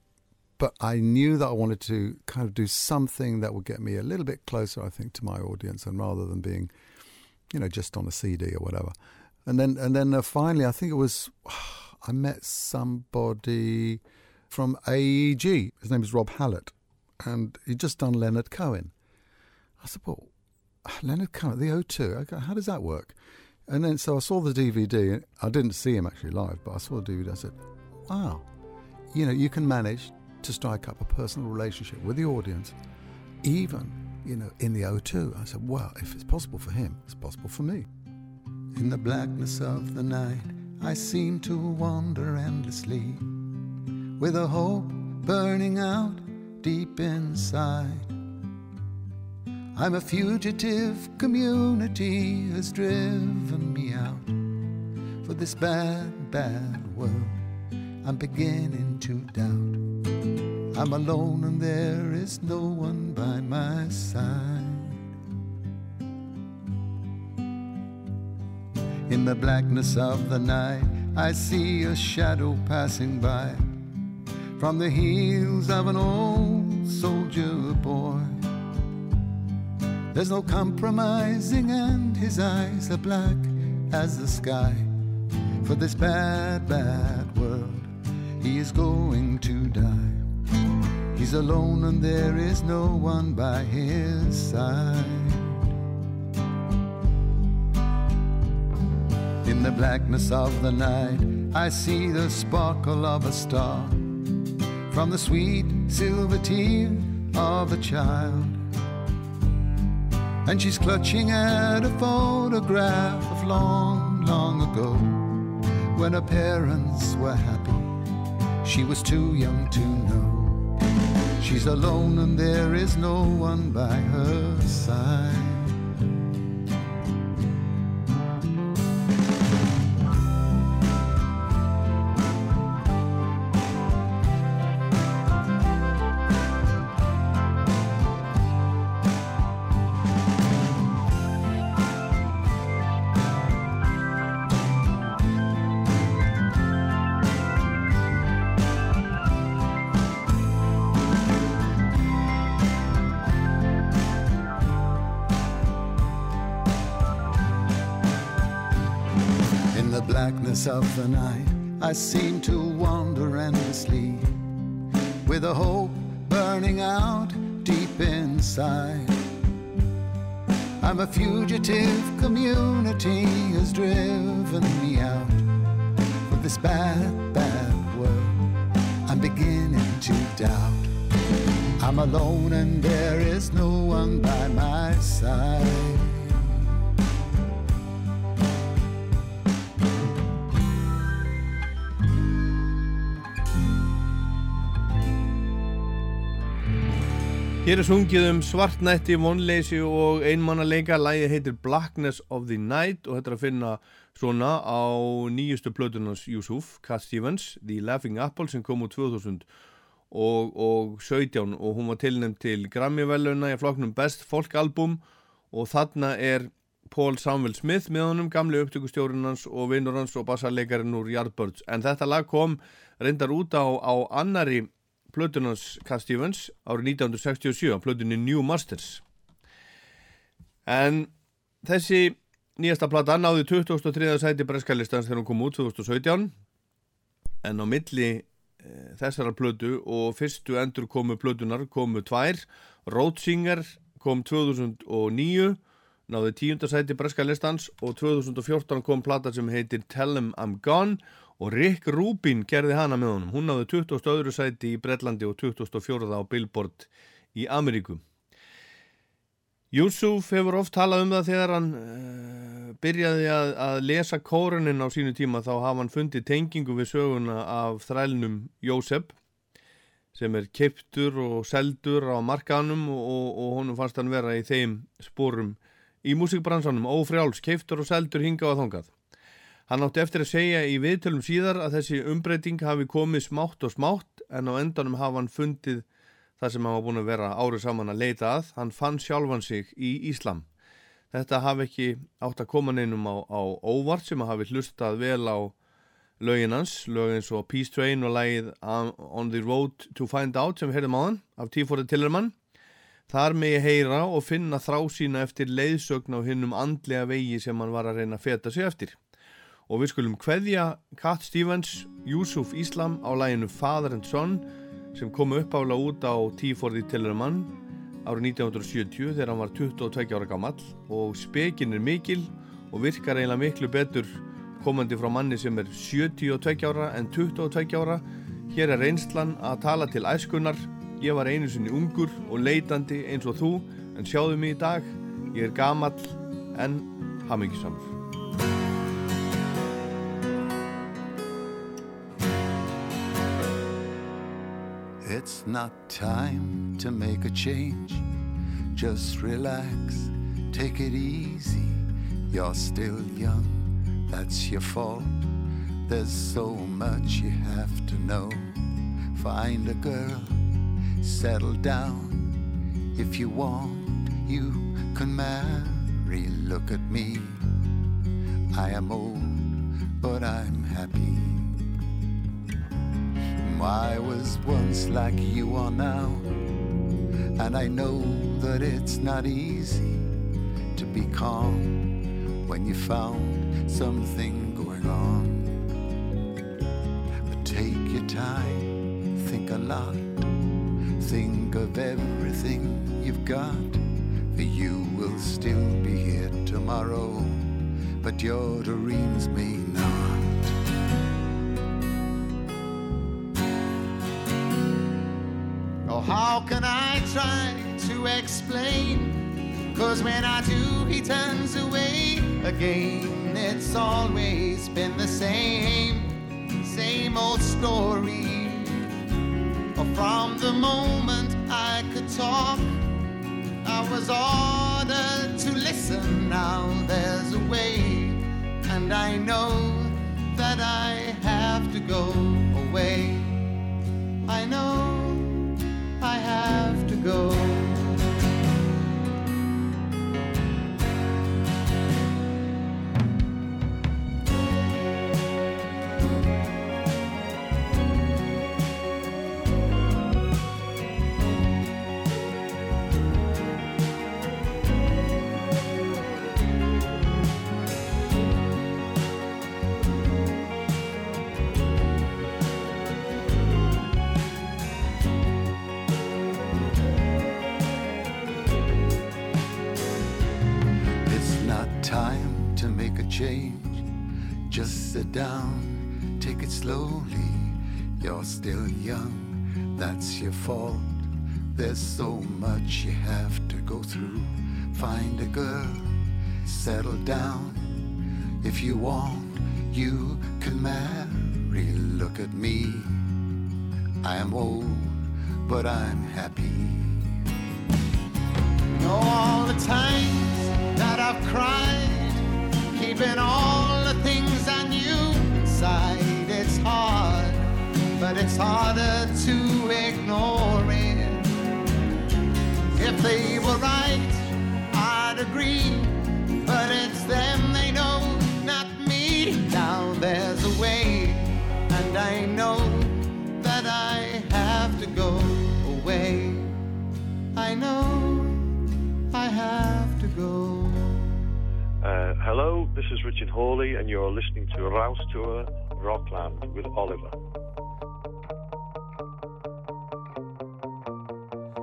but I knew that I wanted to kind of do something that would get me a little bit closer, I think, to my audience and rather than being you know, just on a CD or whatever. And then, and then uh, finally, I think it was, I met somebody from AEG. His name is Rob Hallett, and he'd just done Leonard Cohen. I said, well, Leonard Cohen, the O2, go, how does that work? And then, so I saw the DVD. I didn't see him actually live, but I saw the DVD. I said, wow, you know, you can manage to strike up a personal relationship with the audience, even you know, in the O2. I said, well, if it's possible for him, it's possible for me. In the blackness of the night, I seem to wander endlessly with a hope burning out deep inside. I'm a fugitive, community has driven me out for this bad, bad world. I'm beginning to doubt. I'm alone and there is no one by my side. In the blackness of the night, I see a shadow passing by from the heels of an old soldier boy. There's no compromising, and his eyes are black as the sky. For this bad, bad world, he is going to die. He's alone, and there is no one by his side. In the blackness of the night, I see the sparkle of a star from the sweet silver tear of a child. And she's clutching at a photograph of long, long ago when her parents were happy. She was too young to know. She's alone and there is no one by her side. Blackness of the night, I seem to wander endlessly with a hope burning out deep inside. I'm a fugitive, community has driven me out of this bad, bad world. I'm beginning to doubt. I'm alone and there is no one by my side. Hér er sungið um svartnætti, vonleysi og einmannaleika. Lægið heitir Blackness of the Night og þetta er að finna svona á nýjustu plötunans Yusuf, Cat Stevens, The Laughing Apple sem kom úr 2000 og, og 17 og hún var tilnæmt til Grammy-veluna í flokknum Best Folk Album og þarna er Paul Samuel Smith með honum, gamli upptökustjórinn hans og vinnur hans og bassarleikarinn úr Yardbirds. En þetta lag kom reyndar út á, á annari plötunans Cat Stevens árið 1967 á plötunni New Masters. En þessi nýjasta plata náði 2003. sæti breskalistans þegar hún kom út 2017 en á milli e, þessara plötu og fyrstu endur komu plötunar komu tvær Roadsinger kom 2009 náði tíunda sæti breskalistans og 2014 kom plata sem heitir Tell 'em I'm Gone og Rick Rubin gerði hana með honum hún náði 20. öðru sæti í Breitlandi og 24. á Billboard í Ameríku Yusuf hefur oft talað um það þegar hann uh, byrjaði að, að lesa kórunin á sínu tíma þá hafa hann fundið tengingu við söguna af þrælnum Jósef sem er keiptur og seldur á markanum og, og honum fannst hann vera í þeim spórum í músikbransanum, ófrjáls, keiptur og seldur hingað og þongað. Hann átti eftir að segja í viðtölum síðar að þessi umbreyting hafi komið smátt og smátt en á endanum hafa hann fundið það sem hann var búin að vera árið saman að leita að. Hann fann sjálfan sig í Íslam. Þetta hafi ekki átt að koma neinum á, á óvart sem hafi hlustað vel á lögin hans, lögin svo Peace Train og lægið On the Road to Find Out sem við heyrðum á hann af T4 Tillerman. Þar með ég heyra og finna þrá sína eftir leiðsögn á hinnum andlega vegi sem hann var að reyna að feta sig eftir. Og við skulum kveðja Cat Stevens, Yusuf Islam á læginu Father and Son sem kom uppála út á T4 Tillerman árið 1970 þegar hann var 22 ára gammal og spekinn er mikil og virkar eiginlega miklu betur komandi frá manni sem er 72 ára en 22 ára. Hér er reynslan að tala til æskunar Ég var einu sinni ungur og leitandi eins og þú, en sjáðu mig í dag, ég er gamall en hamingisamur. It's not time to make a change. Just relax, take it easy. You're still young, that's your fault. There's so much you have to know. Find a girl, settle down. If you want, you can marry. Look at me. I am old, but I'm happy. I was once like you are now, and I know that it's not easy to be calm when you found something going on. But take your time, think a lot, think of everything you've got, for you will still be here tomorrow, but your dreams may not. Oh, how can I try to explain? Cause when I do, he turns away again it's always been the same, same old story. From the moment I could talk, I was ordered to listen. Now there's a way, and I know that I have to go away. I know I have to go. Change. Just sit down, take it slowly. You're still young, that's your fault. There's so much you have to go through. Find a girl, settle down. If you want, you can marry. Look at me. I am old, but I'm happy. know all the times that I've cried, keeping all the things I knew inside. It's hard, but it's harder to ignore it. If they were right, I'd agree, but it's them they know, not me. Now there's a way, and I know that I have to go away. I know I have to go. Uh, hello, this is Richard Hawley, and you're listening to Rouse Tour Rockland with Oliver.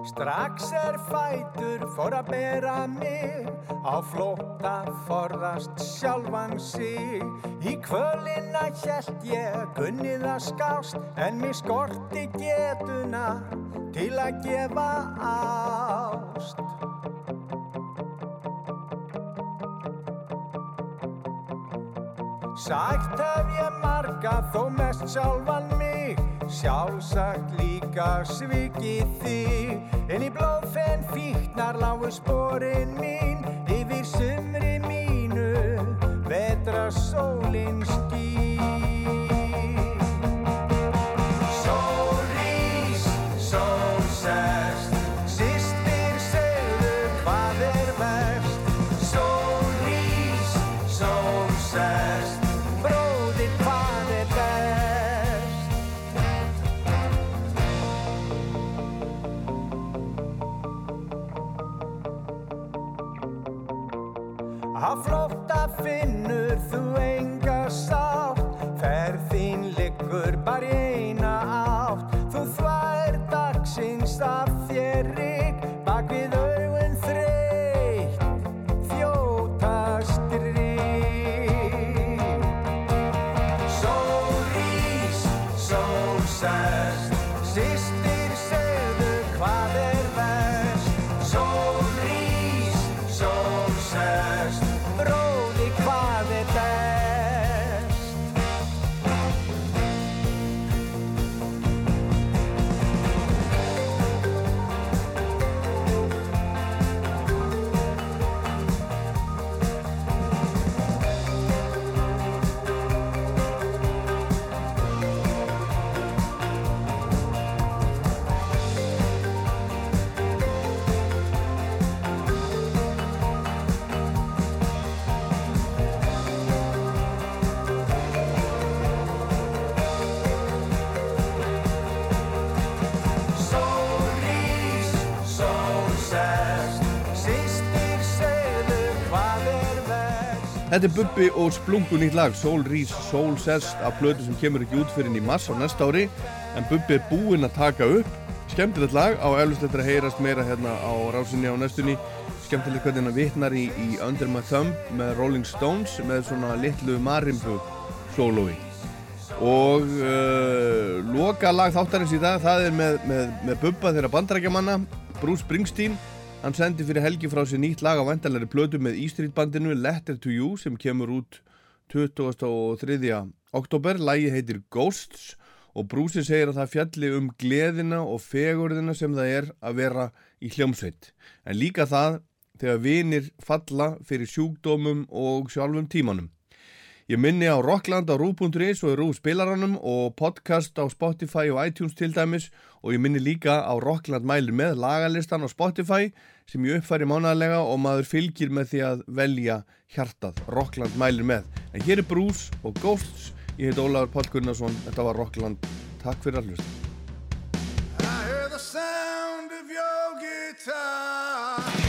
Strax er fætur fór að bera mig á flótta forðast sjálfan sig í kvölina hjælt ég gunnið að skást en mér skorti getuna til að gefa ást Sagt hef ég marga þó mest sjálfan mig. Sjálfsagt líka svikið þig. En í blóðfenn fíknar lágu sporin mín. Yfir sumri mínu vetra sólin skýr Þetta er Bubbi og Splungu nýtt lag Sól Rís, Sól Sest af plötu sem kemur ekki út fyrir í mars á næsta ári. En Bubbi er búinn að taka upp skemmtilegt lag. Á eflust eftir að heyrast meira hérna á rásinni á næstunni. Skemmtilegt hvernig hann vitnar í, í Under My Thumb með Rolling Stones með svona litlu marimbu sólói. Og uh, loka lag þáttarins í dag það er með, með, með Bubba þeirra bandrækjamanna Bruce Springsteen hann sendi fyrir helgi frá sér nýtt lag á vendalegri plötu með E Street bandinu Letter to You sem kemur út 23. oktober. Lægi heitir Ghosts og Brúsi segir að það fjalli um gleðina og fegurðina sem það er að vera í hljómsveit. En líka það þegar vinir falla fyrir sjúkdómum og sjálfum tímanum. Ég minni á Rockland á Rú.is og Rú spilaranum og podcast á Spotify og iTunes til dæmis. Og ég minni líka á Rockland mælir með lagalistan á Spotify sem ég uppfæri mánaðlega og maður fylgir með því að velja hjartað Rockland mælir með. En hér er Bruce og Ghosts, ég heit Ólafur Pál Gunnarsson, þetta var Rockland, takk fyrir að hlusta. I hear the sound of your guitar